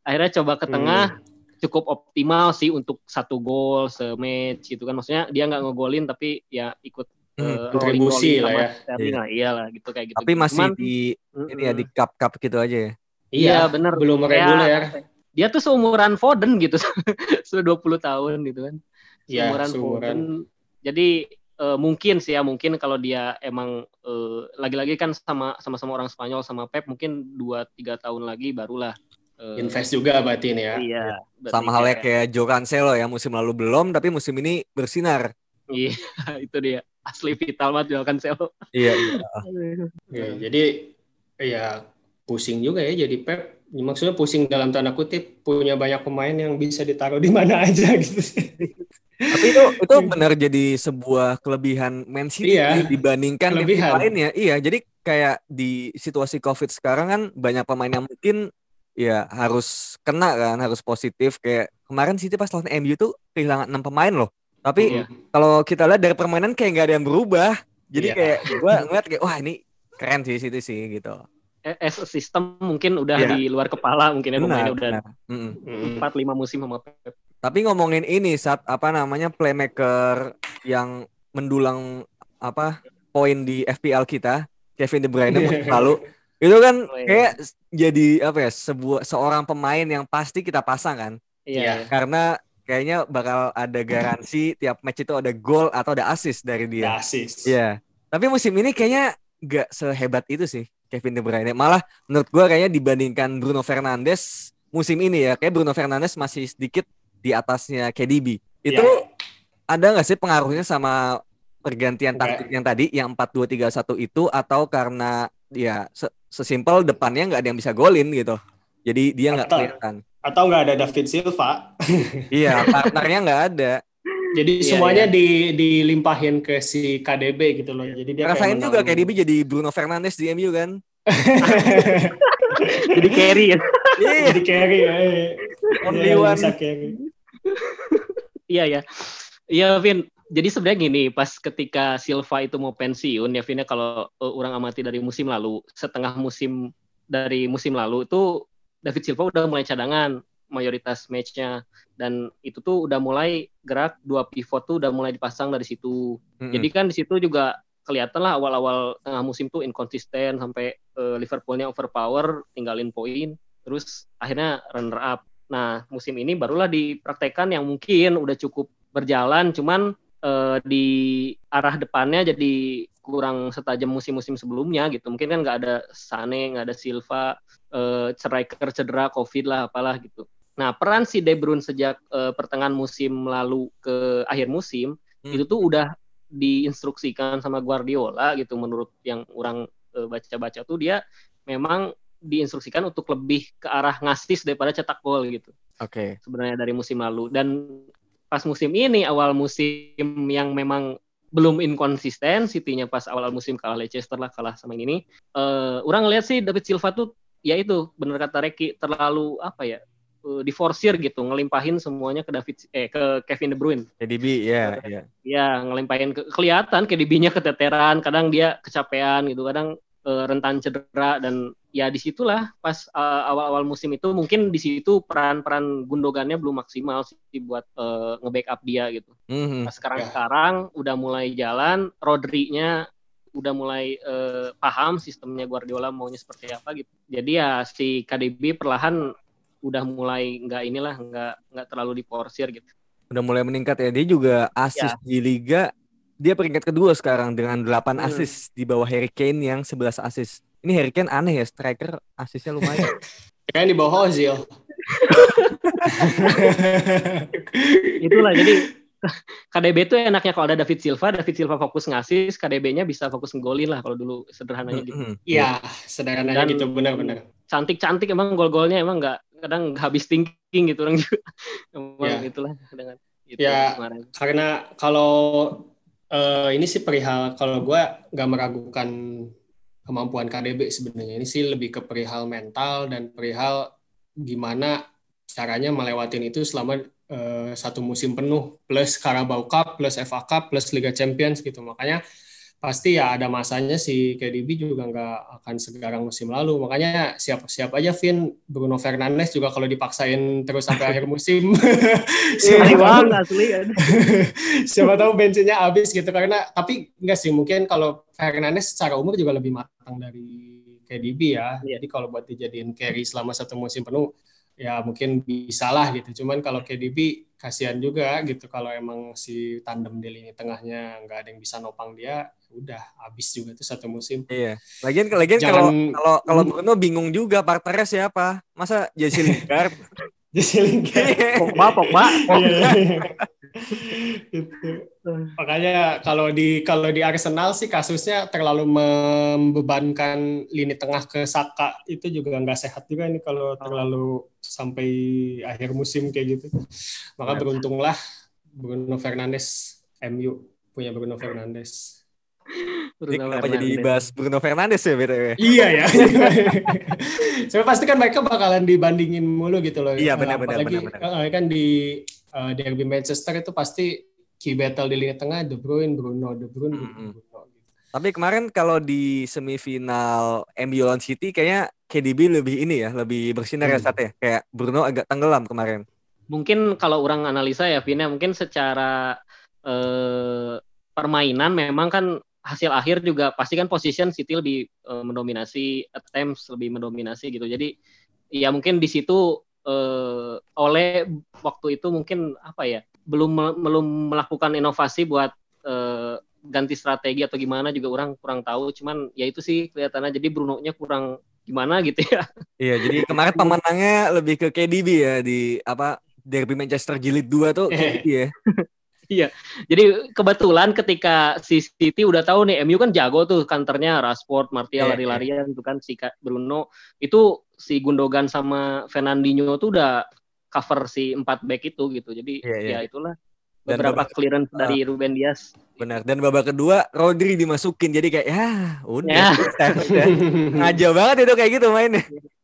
C: Akhirnya coba ke tengah, cukup optimal sih untuk satu gol se-match gitu kan. Maksudnya dia nggak ngegolin tapi ya ikut
A: Hmm.
C: eh,
B: Kontribusi lah ya.
C: Sterling lah, iyalah gitu kayak gitu.
A: Tapi masih
C: Cuman,
A: di ini ya di cup-cup gitu aja ya.
C: Iya, bener.
B: Belum
C: Kayak-
B: reguler.
C: dia tuh seumuran Foden gitu, sudah 20 tahun gitu kan.
B: Iya,
C: Seumuran
B: seumuran.
C: Foden. Jadi eh, mungkin sih ya mungkin kalau dia emang eh, lagi-lagi kan sama sama-sama orang Spanyol sama Pep mungkin 2 3 tahun lagi barulah
B: Invest juga berarti ini ya.
C: Iya, berarti
A: Sama halnya kayak Joe Cancelo ya musim lalu belum tapi musim ini bersinar.
C: Iya, itu dia. Asli vital banget Joao Cancelo.
A: Iya. iya.
B: Ya, jadi ya pusing juga ya jadi Pep. Maksudnya pusing dalam tanda kutip punya banyak pemain yang bisa ditaruh di mana aja gitu.
A: Tapi itu itu benar jadi sebuah kelebihan Man City
B: Iya,
A: dibandingkan tim
B: kelebihan.
A: lainnya. Iya, jadi kayak di situasi Covid sekarang kan banyak pemain yang mungkin ya harus kena kan, harus positif kayak kemarin City pas lawan MU tuh kehilangan enam pemain loh. Tapi
C: Iya.
A: kalau kita lihat dari permainan kayak nggak ada yang berubah. Jadi
B: Iya.
A: kayak gua ngeliat kayak wah ini keren sih City sih gitu.
C: Eh, As a system mungkin udah
A: Iya.
C: di luar kepala mungkin ya pemainnya udah. 4 5 musim sama Pep.
A: Tapi ngomongin ini saat apa namanya playmaker yang mendulang apa poin di FPL kita, Kevin De Bruyne musim lalu itu kan
C: Oh, iya.
A: kayak jadi apa ya sebuah seorang pemain yang pasti kita pasang kan
B: Iya.
C: Iya.
A: karena kayaknya bakal ada garansi tiap match itu ada gol atau ada assist dari dia.
B: Asis.
A: Iya. Tapi musim ini kayaknya nggak sehebat itu sih Kevin De Bruyne. Malah menurut gua kayaknya dibandingkan Bruno Fernandes musim ini ya, kayak Bruno Fernandes masih sedikit di atasnya KDB. Itu
B: Iya.
A: ada nggak sih pengaruhnya sama pergantian taktik yang tadi yang 4-2-3-1 itu atau karena ya se- sesimpel depannya nggak ada yang bisa golin gitu. Jadi dia nggak kelihatan.
B: Atau nggak ada David Silva.
A: Iya, partnernya nggak ada.
B: Jadi
C: Iya,
B: semuanya di dilimpahin ke si KDB gitu loh. Jadi dia kayak
A: Rasain juga
B: menang.
A: KDB jadi Bruno Fernandes di MU kan.
C: Jadi carry ya.
A: Iya,
B: Jadi carry ya.
A: Only
B: Iya,
A: one.
B: bisa carry.
C: Iya ya. Iya Vin. Jadi sebenarnya gini, pas ketika Silva itu mau pensiun ya Vin ya kalau uh, orang amati dari musim lalu, setengah musim dari musim lalu itu David Silva udah mulai cadangan mayoritas matchnya dan itu tuh udah mulai gerak dua pivot tuh udah mulai dipasang dari situ.
A: Mm-mm.
C: Jadi kan di situ juga kelihatan lah awal-awal tengah musim tuh inkonsisten sampai eh, Liverpoolnya overpower, tinggalin poin, terus akhirnya runner up. Nah musim ini barulah dipraktekkan yang mungkin udah cukup berjalan, cuman eh, di arah depannya jadi kurang setajam musim-musim sebelumnya gitu. Mungkin kan nggak ada Sane, nggak ada Silva, eh, striker cedera, covid lah, apalah gitu. Nah peran si De Bruyne sejak eh, pertengahan musim lalu ke akhir musim
A: Hmm.
C: itu tuh udah diinstruksikan sama Guardiola gitu menurut yang orang eh, baca-baca tuh dia memang diinstruksikan untuk lebih ke arah ngasih daripada cetak gol gitu
A: Oke.
C: sebenarnya dari musim lalu dan pas musim ini awal musim yang memang belum inkonsisten City-nya pas awal musim kalah Leicester lah kalah sama yang ini eh orang lihat sih David Silva tuh ya itu bener kata Reki terlalu apa ya eh, diforsir gitu ngelimpahin semuanya ke David eh ke Kevin De Bruyne
A: KDB ya, ya.
C: ya ngelimpahin ke, kelihatan KDB-nya keteteran kadang dia kecapean gitu kadang eh, rentan cedera dan ya di situlah pas eh, awal-awal musim itu mungkin di situ peran-peran Gundogannya belum maksimal sih buat eh, nge-backup dia gitu
A: Mhm.
C: Pas sekarang-sekarang udah mulai jalan, Rodri-nya udah mulai eh, paham sistemnya Guardiola maunya seperti apa gitu. Jadi ya si KDB perlahan udah mulai nggak inilah nggak nggak terlalu diporsir gitu.
A: Udah mulai meningkat ya. Dia juga asis di liga dia peringkat kedua sekarang dengan 8
C: Hmm.
A: asis di bawah Harry Kane yang 11 asis. Ini Harry Kane aneh ya, striker asisnya lumayan.
B: Kayaknya di bawah Ozil.
C: Itulah jadi KDB itu enaknya kalau ada David Silva, David Silva fokus ngasih, KDB-nya bisa fokus ngegolin lah kalau dulu sederhananya gitu.
B: Iya, sederhananya
C: Dan-
B: gitu benar-benar.
C: Cantik-cantik emang gol-golnya emang nggak kadang nggak habis thinking gitu orang juga. Emang
B: Ya.
C: itulah dengan itu
B: Ya.
C: kemarin.
B: Karena kalau eh, ini sih perihal kalau gue nggak meragukan kemampuan KDB sebenarnya. Ini sih lebih ke perihal mental dan perihal gimana caranya melewatin itu selama eh, satu musim penuh. Plus Carabao Cup plus FA Cup plus Liga Champions gitu. Makanya pasti ya ada masanya si KDB juga nggak akan segarang musim lalu. Makanya siap-siap aja Vin. Bruno Fernandes juga kalau dipaksain terus sampai akhir musim. Siapa
C: Asli
B: tahu-
C: asli.
B: siapa tahu bensinnya habis gitu. Karena tapi enggak sih mungkin kalau Fernandes secara umur juga lebih matang dari KDB ya.
C: Iya.
B: jadi kalau buat dijadiin carry selama satu musim penuh ya mungkin bisa lah gitu. Cuman kalau KDB kasihan juga gitu kalau emang si tandem di lini tengahnya nggak ada yang bisa nopang dia udah habis juga tuh satu musim
A: Iya. Lagian lagian kalau kalau kalau Bruno bingung juga partnernya siapa. Masa Jesse Lingard?
B: jadi Lingard
C: Pogba, Pogba.
B: Iya. Itu. Makanya kalau di kalau di Arsenal sih kasusnya terlalu membebankan lini tengah ke Saka itu juga nggak sehat juga ini kalau terlalu sampai akhir musim kayak gitu. Maka beruntunglah Bruno Fernandes MU punya Bruno Fernandes.
C: Bruno
A: kenapa jadi bahas Bruno Fernandes ya BTW?
B: Iya ya. Saya pasti kan mereka bakalan dibandingin mulu gitu loh.
A: Iya, benar, benar,
B: Apalagi,
A: benar,
B: eh, kan di eh, derby Manchester itu pasti key battle di lini tengah De Bruyne, Bruno, De Bruyne, Bruno,
A: Mm-mm.
B: Bruno. gitu.
A: Tapi kemarin kalau di semifinal MU lawan City kayaknya KDB lebih ini ya, lebih bersinar ya
B: Hmm.
A: Ya. Kayak Bruno agak tenggelam kemarin.
C: Mungkin kalau orang analisa ya Vina, mungkin secara eh, permainan memang kan hasil akhir juga pasti kan position City lebih eh, mendominasi, attempts lebih mendominasi gitu. Jadi ya mungkin di situ eh, oleh waktu itu mungkin apa ya belum belum melakukan inovasi buat eh, ganti strategi atau gimana juga orang kurang tahu. Cuman ya itu sih kelihatannya jadi Bruno-nya kurang gimana gitu ya.
A: Iya, jadi kemarin pemenangnya lebih ke KDB ya di apa Derby Manchester Jilid 2 tuh KDB ya.
C: Iya. Jadi kebetulan ketika si City udah tahu nih MU kan jago tuh kantornya Rashford, Martial
A: Iya,
C: lari-larian itu kan si Bruno itu si Gundogan sama Fernandinho tuh udah cover si empat back itu gitu. Jadi
A: Iya, iya.
C: ya itulah
A: Dan
C: beberapa
A: babak-
C: clearance dari Ruben Dias.
A: Benar. Dan babak kedua Rodri dimasukin jadi kayak ya udah.
C: Ya.
A: Ngaja banget itu kayak gitu mainnya.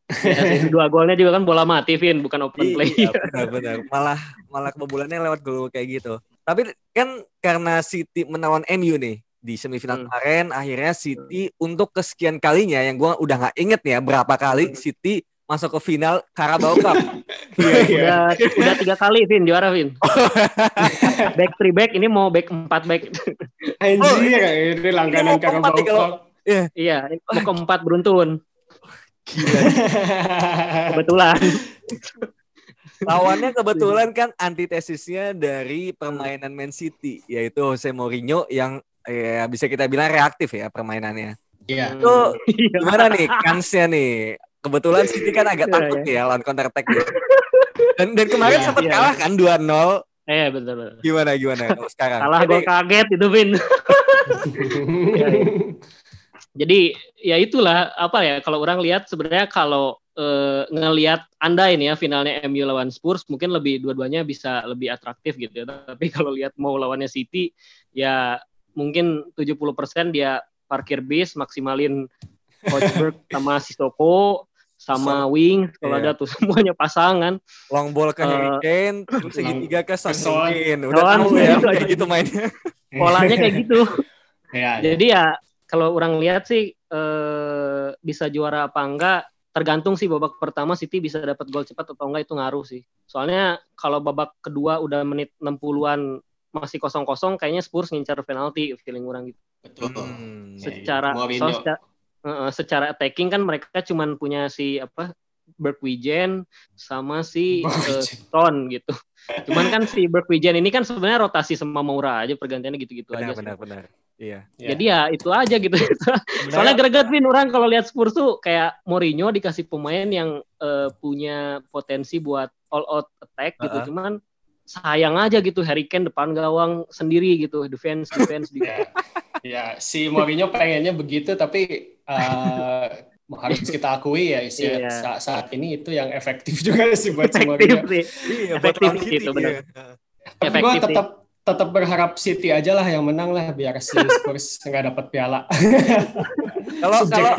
C: Ya, dua golnya juga kan bola mati, Vin, bukan open play.
A: Iya, benar-benar. Malah malah kebobolannya lewat gol kayak gitu. Tapi kan karena City menawan MU nih di semifinal
C: Hmm.
A: kemarin akhirnya City untuk kesekian kalinya yang gua udah nggak inget ya berapa kali City masuk ke final Carabao Cup.
C: udah udah tiga kali Vin juara Vin back three back ini mau back empat back
B: Anjir, ini langganan
A: Ini keempat
B: Carabao Cup.
C: iya ini mau keempat beruntun
A: Gila.
C: kebetulan
A: Lawannya kebetulan kan antitesisnya dari permainan Man City yaitu Jose Mourinho yang ya bisa kita bilang reaktif ya permainannya.
B: Iya.
A: Itu
C: Iya.
A: gimana nih kansnya nih? Kebetulan City kan agak
C: Iya,
A: takut ya lawan counter attack dia. Dan dan kemarin
B: Iya,
A: sempat
C: iya.
A: kalah kan 2-0.
C: eh betul betul
A: Gimana gimana kalau sekarang?
C: kalah gue kaget itu Vin jadi ya itulah apa ya kalau orang lihat sebenarnya kalau eh, ngelihat anda ini ya finalnya MU lawan Spurs mungkin lebih dua-duanya bisa lebih atraktif gitu ya tapi kalau lihat mau lawannya City ya mungkin 70% dia parkir bis maksimalin Hotspur sama Sissoko sama Wing kalau
A: Iya.
C: ada tuh semuanya pasangan
A: long ball ke Harry Kane, terus segitiga ke Son. Udah
C: Son,
A: tahu ya kayak gitu mainnya.
C: polanya kayak gitu
B: Iya.
C: Jadi ya kalau orang lihat sih eh, bisa juara apa enggak tergantung sih babak pertama City bisa dapat gol cepat atau enggak itu ngaruh sih. Soalnya kalau babak kedua udah menit 60-an masih kosong-kosong kayaknya Spurs ngincar penalti feeling orang gitu.
B: Betul.
A: Hmm.
B: Iya,
C: Secara
B: Mourinho.
C: soal secara, eh, secara attacking kan mereka cuman punya si apa Bergwijn sama si eh,
B: Bergwijn.
C: Stone gitu. Cuman kan si Bergwijn ini kan sebenarnya rotasi sama Moura aja pergantiannya gitu-gitu
A: Benar
C: aja. sih.
A: benar benar. Iya.
B: Iya.
C: Jadi ya itu aja gitu. Soalnya greget Vin orang kalau lihat Spurs tuh kayak Mourinho dikasih pemain yang eh, punya potensi buat all out attack gitu.
A: Uh-uh.
C: Cuman sayang aja gitu Harry Kane depan gawang sendiri gitu, defense defense di
B: Ya, ya, si Mourinho pengennya begitu, tapi eh, harus kita akui ya isi
C: Iya.
B: saat, saat ini itu yang efektif juga sih buat si
C: efektif
B: Mourinho.
C: sih.
A: Iya, buat
C: Efektif
A: City,
C: gitu, benar.
A: iya.
B: Tapi gue
C: Efektif
B: tetap tetap berharap City aja lah yang menang lah biar si Spurs nggak dapat piala.
A: Kalau kalau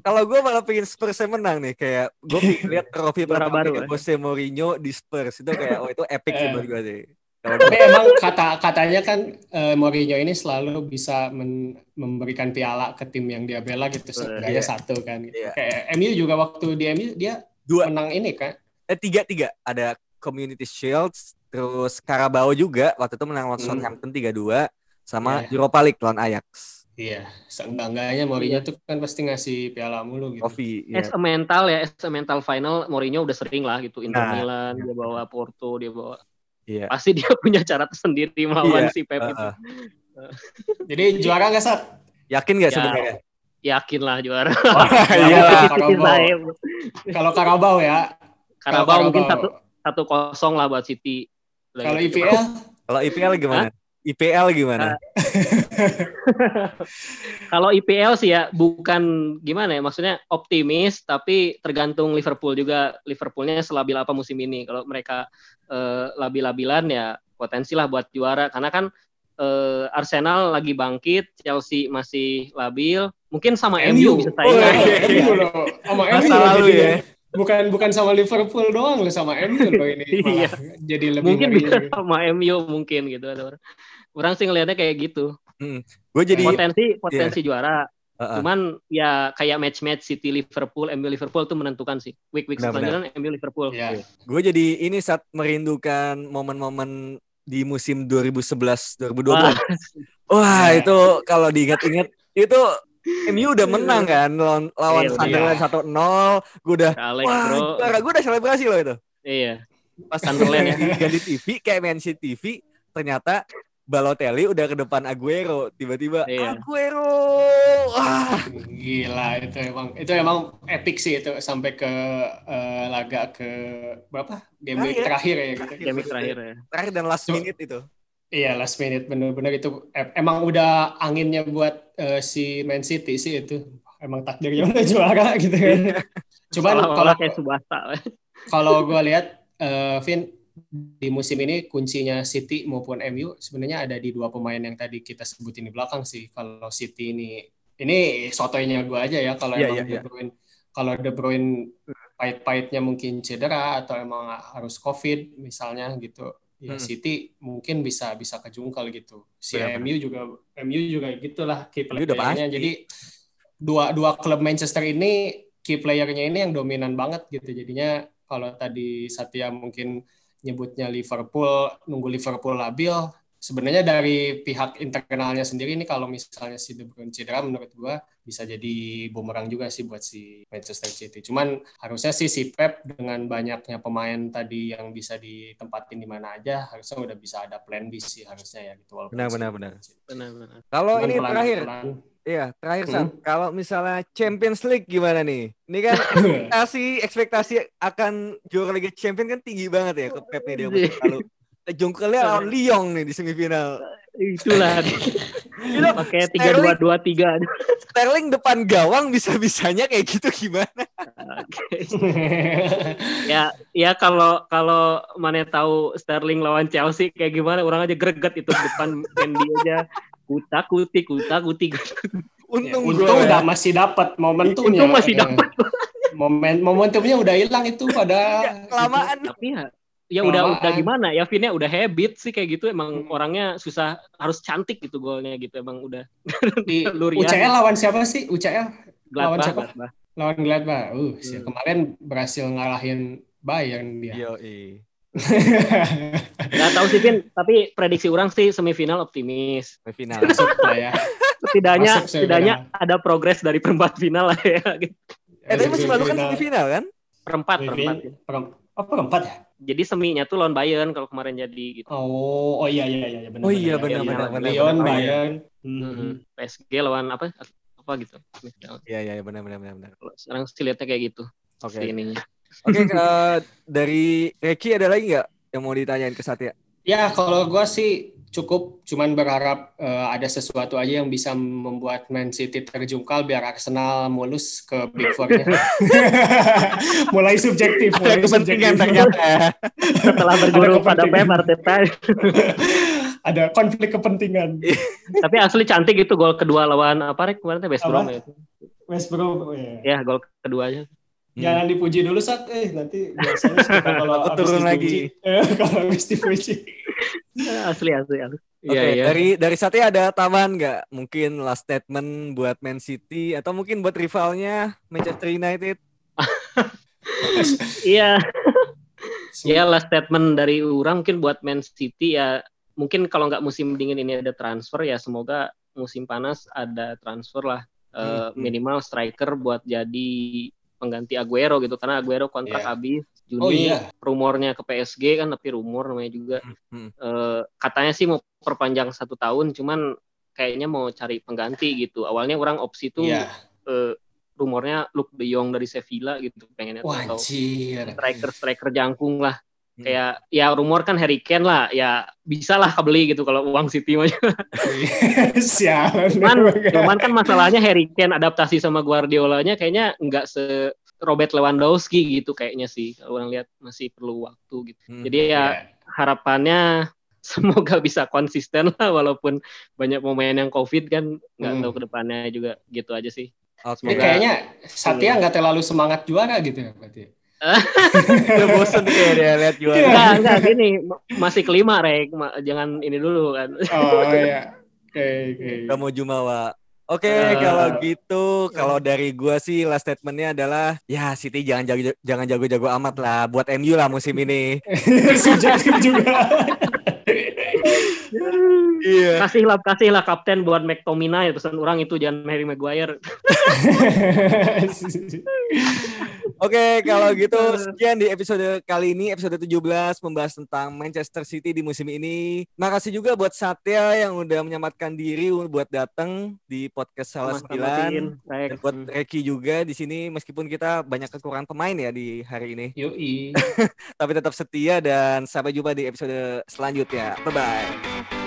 A: kalau gue malah pengen Spurs yang menang nih kayak gue lihat trofi pertama
C: baru, ya.
A: Jose Mourinho di Spurs itu kayak oh itu epic sih
B: Eh.
A: buat gue sih.
B: Tapi emang kata katanya kan eh, Mourinho ini selalu bisa men- memberikan piala ke tim yang dia bela gitu
A: Iya.
B: setidaknya satu kan.
A: Iya.
B: Kayak MU juga waktu di MU dia
A: dua
B: menang ini kan.
A: eh tiga tiga ada Community Shields terus Carabao juga waktu itu menang lawan
B: Hmm.
A: Southampton 3-2 sama
B: Iya.
A: Europa League lawan Ajax.
B: Iya, seenggak-enggaknya Mourinho tuh kan pasti ngasih piala mulu gitu.
A: Trofi ya.
C: As a mental ya, as a mental final Mourinho udah sering lah gitu Inter
A: Nah.
C: Milan, dia bawa Porto, dia bawa
A: Iya.
C: pasti dia punya cara tersendiri melawan
A: Iya,
C: si Pep itu.
A: Heeh.
B: Jadi juara nggak Sat?
A: Yakin nggak
C: Ya.
A: sebenarnya?
C: Yakin lah juara.
A: Iya lah.
B: Carabao.
C: Saya.
B: Kalau Carabao ya. Kalau
C: Carabao mungkin satu satu kosong lah buat City.
B: Kalau
C: Gitu.
B: IPL
A: Kalau IPL gimana? IPL gimana?
C: Kalau IPL sih ya bukan gimana ya maksudnya optimis tapi tergantung Liverpool juga Liverpoolnya selabil apa musim ini. Kalau mereka eh, labil-labilan ya potensi lah buat juara karena kan eh, Arsenal lagi bangkit, Chelsea masih labil, mungkin sama MU, bisa
A: Oh,
C: saingan.
A: iya.
B: MU loh. Sama
A: Masa
B: MU
A: lalu ya.
B: Bukan bukan sama Liverpool doang loh sama MU loh ini
C: Iya.
B: jadi lebih
C: mungkin bisa sama MU mungkin gitu ada orang. Orang sih ngelihatnya kayak gitu.
A: Gue jadi
C: Potensi potensi juara.
A: Heeh.
C: Cuman ya kayak match-match City Liverpool, MU Liverpool tuh menentukan sih. Week-week selanjutnya MU Liverpool.
B: Iya.
A: gue jadi ini saat merindukan momen-momen di musim 2011 2012.
C: Wah.
A: Wah,
B: Iya.
A: itu kalau diingat-ingat itu MU udah menang kan lawan lawan
C: Iya,
A: Sunderland 1-0. Gue udah wah,
C: bro.
A: juara. gue udah selebrasi loh itu.
C: Iya.
A: Pas
C: Sunderland ya.
A: di, di TV kayak Man City TV ternyata Balotelli udah ke depan Aguero, tiba-tiba
C: Iya.
A: Aguero. Wah,
B: Gila itu emang itu emang epic sih itu sampai ke eh, laga ke berapa game week
A: Terakhir.
B: terakhir ya gitu.
C: Game week terakhir ya.
A: terakhir dan last minute itu.
B: Iya last minute bener-bener itu em- emang udah anginnya buat eh, si Man City sih itu emang takdirnya udah juara gitu kan. Cuman kalau
C: kayak Subasa.
B: kalau gue lihat eh, Vin di musim ini kuncinya City maupun MU sebenarnya ada di dua pemain yang tadi kita sebutin di belakang sih. Kalau City ini ini sotoynya gue aja ya kalau
A: Iya,
B: emang
A: iya,
B: De
A: iya.
B: Bruyne kalau De Bruyne pahit-pahitnya mungkin cedera atau emang harus COVID misalnya gitu. Ya
A: Hmm.
B: City mungkin bisa bisa kejungkal gitu. Si
A: Benar-benar.
B: MU juga MU juga gitulah key playernya. Jadi dua dua klub Manchester ini key playernya ini yang dominan banget gitu. Jadinya kalau tadi Satya mungkin nyebutnya Liverpool nunggu Liverpool labil, sebenarnya dari pihak internalnya sendiri ini kalau misalnya si De Bruyne cedera menurut gua bisa jadi bumerang juga sih buat si Manchester City. Cuman harusnya sih si Pep dengan banyaknya pemain tadi yang bisa ditempatin di mana aja, harusnya udah bisa ada plan B sih harusnya ya gitu. Walaupun
A: Benar,
B: si-
A: benar, benar.
C: Benar-benar.
A: Kalau ini
B: pelan-
A: terakhir,
B: pelan.
A: Iya terakhir
B: Hmm.
A: San. Kalau misalnya Champions League gimana nih? Ini kan ekspektasi ekspektasi akan juara Liga Champions kan tinggi banget ya ke Pep nih dia musim lalu. Jongkelnya lawan Lyon nih di semifinal.
C: Itulah.
A: Itu
C: Pakai tiga dua dua tiga.
A: Sterling depan gawang bisa-bisanya kayak gitu gimana?
C: ya ya kalau kalau mana tahu Sterling lawan Chelsea kayak gimana orang aja greget itu depan Mendy aja kuta kuti kuta kuti
B: Ya,
A: Untung
B: untung
A: gue
B: udah masih dapat momentumnya.
C: Untung masih
B: Ya.
C: dapat.
B: Momen momentumnya udah hilang itu pada
A: kelamaan.
C: tapi ya ya udah
B: Kelamaan.
C: udah gimana ya Vinnya udah habit sih kayak gitu emang
B: Hmm.
C: orangnya susah harus cantik gitu golnya gitu emang udah
B: di
C: Lurian.
B: UCL lawan siapa sih? UCL lawan
C: Gladbach,
B: siapa?
C: Gladbach.
B: lawan Gladbach. Uh, si-
C: Hmm.
B: kemarin berhasil ngalahin Bayern dia.
A: Yo,
C: nggak tahu sih Vin tapi prediksi orang sih semifinal optimis
A: final.
B: Masuk lah ya.
C: setidaknya
B: Masuk semifinal.
C: setidaknya ada progres dari perempat final lah ya gitu.
A: Eh tapi musim lalu kan
B: Semifinal.
A: semifinal kan?
C: perempat perempat
B: Semifinal. Perem- Oh, perempat ya?
C: jadi seminya tuh lawan Bayern kalau kemarin jadi gitu
B: Oh, oh iya iya iya benar.
A: Oh iya,
B: benar,
A: benar, benar,
B: Lyon,
A: benar.
B: Bayern.
C: Mhm.
B: Hmm.
C: PSG lawan apa apa gitu semifinal.
A: Iya iya benar benar benar benar.
C: Sekarang sih lihatnya kayak gitu
A: Oke.
C: si ininya
A: Oke, eh, dari Reki ada lagi nggak yang mau ditanyain ke Satya?
B: Ya, kalau gua sih cukup cuman berharap eh, ada sesuatu aja yang bisa membuat Man City terjungkal biar Arsenal mulus ke Big Four-nya. mulai subjektif,
A: Ada
B: mulai
A: kepentingan
B: subjektif.
A: ternyata. ya.
C: setelah berguru
B: Ada
C: pada Pep. Arteta
B: ada konflik kepentingan.
C: tapi asli cantik itu gol kedua lawan apa rek kemarin West? Brom ya
B: West Brom, ya.
C: ya gol keduanya
B: Jangan dipuji dulu saat eh nanti biasanya suka kalau
A: Aku turun
B: dipuji,
A: lagi.
B: eh, kalau habis dipuji.
C: Asli asli asli
A: Oke,
C: iya iya
A: dari dari Satya ada tambahan nggak? Mungkin last statement buat Man City atau mungkin buat rivalnya Manchester United?
C: iya Iya last statement dari orang mungkin buat Man City ya mungkin kalau nggak musim dingin ini ada transfer ya semoga musim panas ada transfer lah Eh,
A: Hmm, hmm.
C: minimal striker buat jadi pengganti Aguero gitu karena Aguero kontrak
B: Iya.
C: habis Juni
B: Oh iya.
C: rumornya ke PSG kan tapi rumor namanya juga
A: Hmm.
C: Eh, katanya sih mau perpanjang satu tahun cuman kayaknya mau cari pengganti gitu awalnya orang opsi tuh
B: Iya.
C: eh, rumornya Luke De Jong dari Sevilla gitu pengennya atau striker striker jangkung lah
A: Hmm.
C: kayak ya rumor kan Harry Kane lah ya bisa lah kebeli gitu kalau uang City mah
B: Sialan.
C: cuman cuman kan masalahnya Harry Kane adaptasi sama Guardiolanya kayaknya nggak se Robert Lewandowski gitu kayaknya sih kalau orang lihat masih perlu waktu gitu
A: Hmm.
C: jadi ya
B: Iya.
C: harapannya semoga bisa konsisten lah walaupun banyak pemain yang covid kan nggak
B: Hmm.
C: tahu ke depannya juga gitu aja sih.
B: Ini
C: Semoga-
B: kayaknya Satya nggak terlalu semangat juara gitu ya berarti.
A: Udah bosen kayak dia lihat juara.
C: enggak enggak gini ma- masih kelima rek Ma- jangan ini dulu kan
B: Oh iya. Oke, oke.
A: Gak mau jumawa. Oke,
C: Eh.
A: kalau gitu, kalau dari gua sih last statementnya adalah ya City jangan jago jangan jago-jago amat lah buat MU lah musim ini.
B: Subjektif juga.
A: Iya.
C: kasihlah kasihlah kapten buat McTominay pesan orang itu jangan Harry Maguire
A: Oke, kalau gitu sekian di episode kali ini, episode 17 membahas tentang Manchester City di musim ini. Makasih juga buat Satya yang udah menyamatkan diri buat datang di podcast Salah Sembilan. Dan buat Reki juga di sini meskipun kita banyak kekurangan pemain ya di hari ini.
B: Yoi.
A: Tapi tetap setia dan sampai jumpa di episode selanjutnya. Bye bye.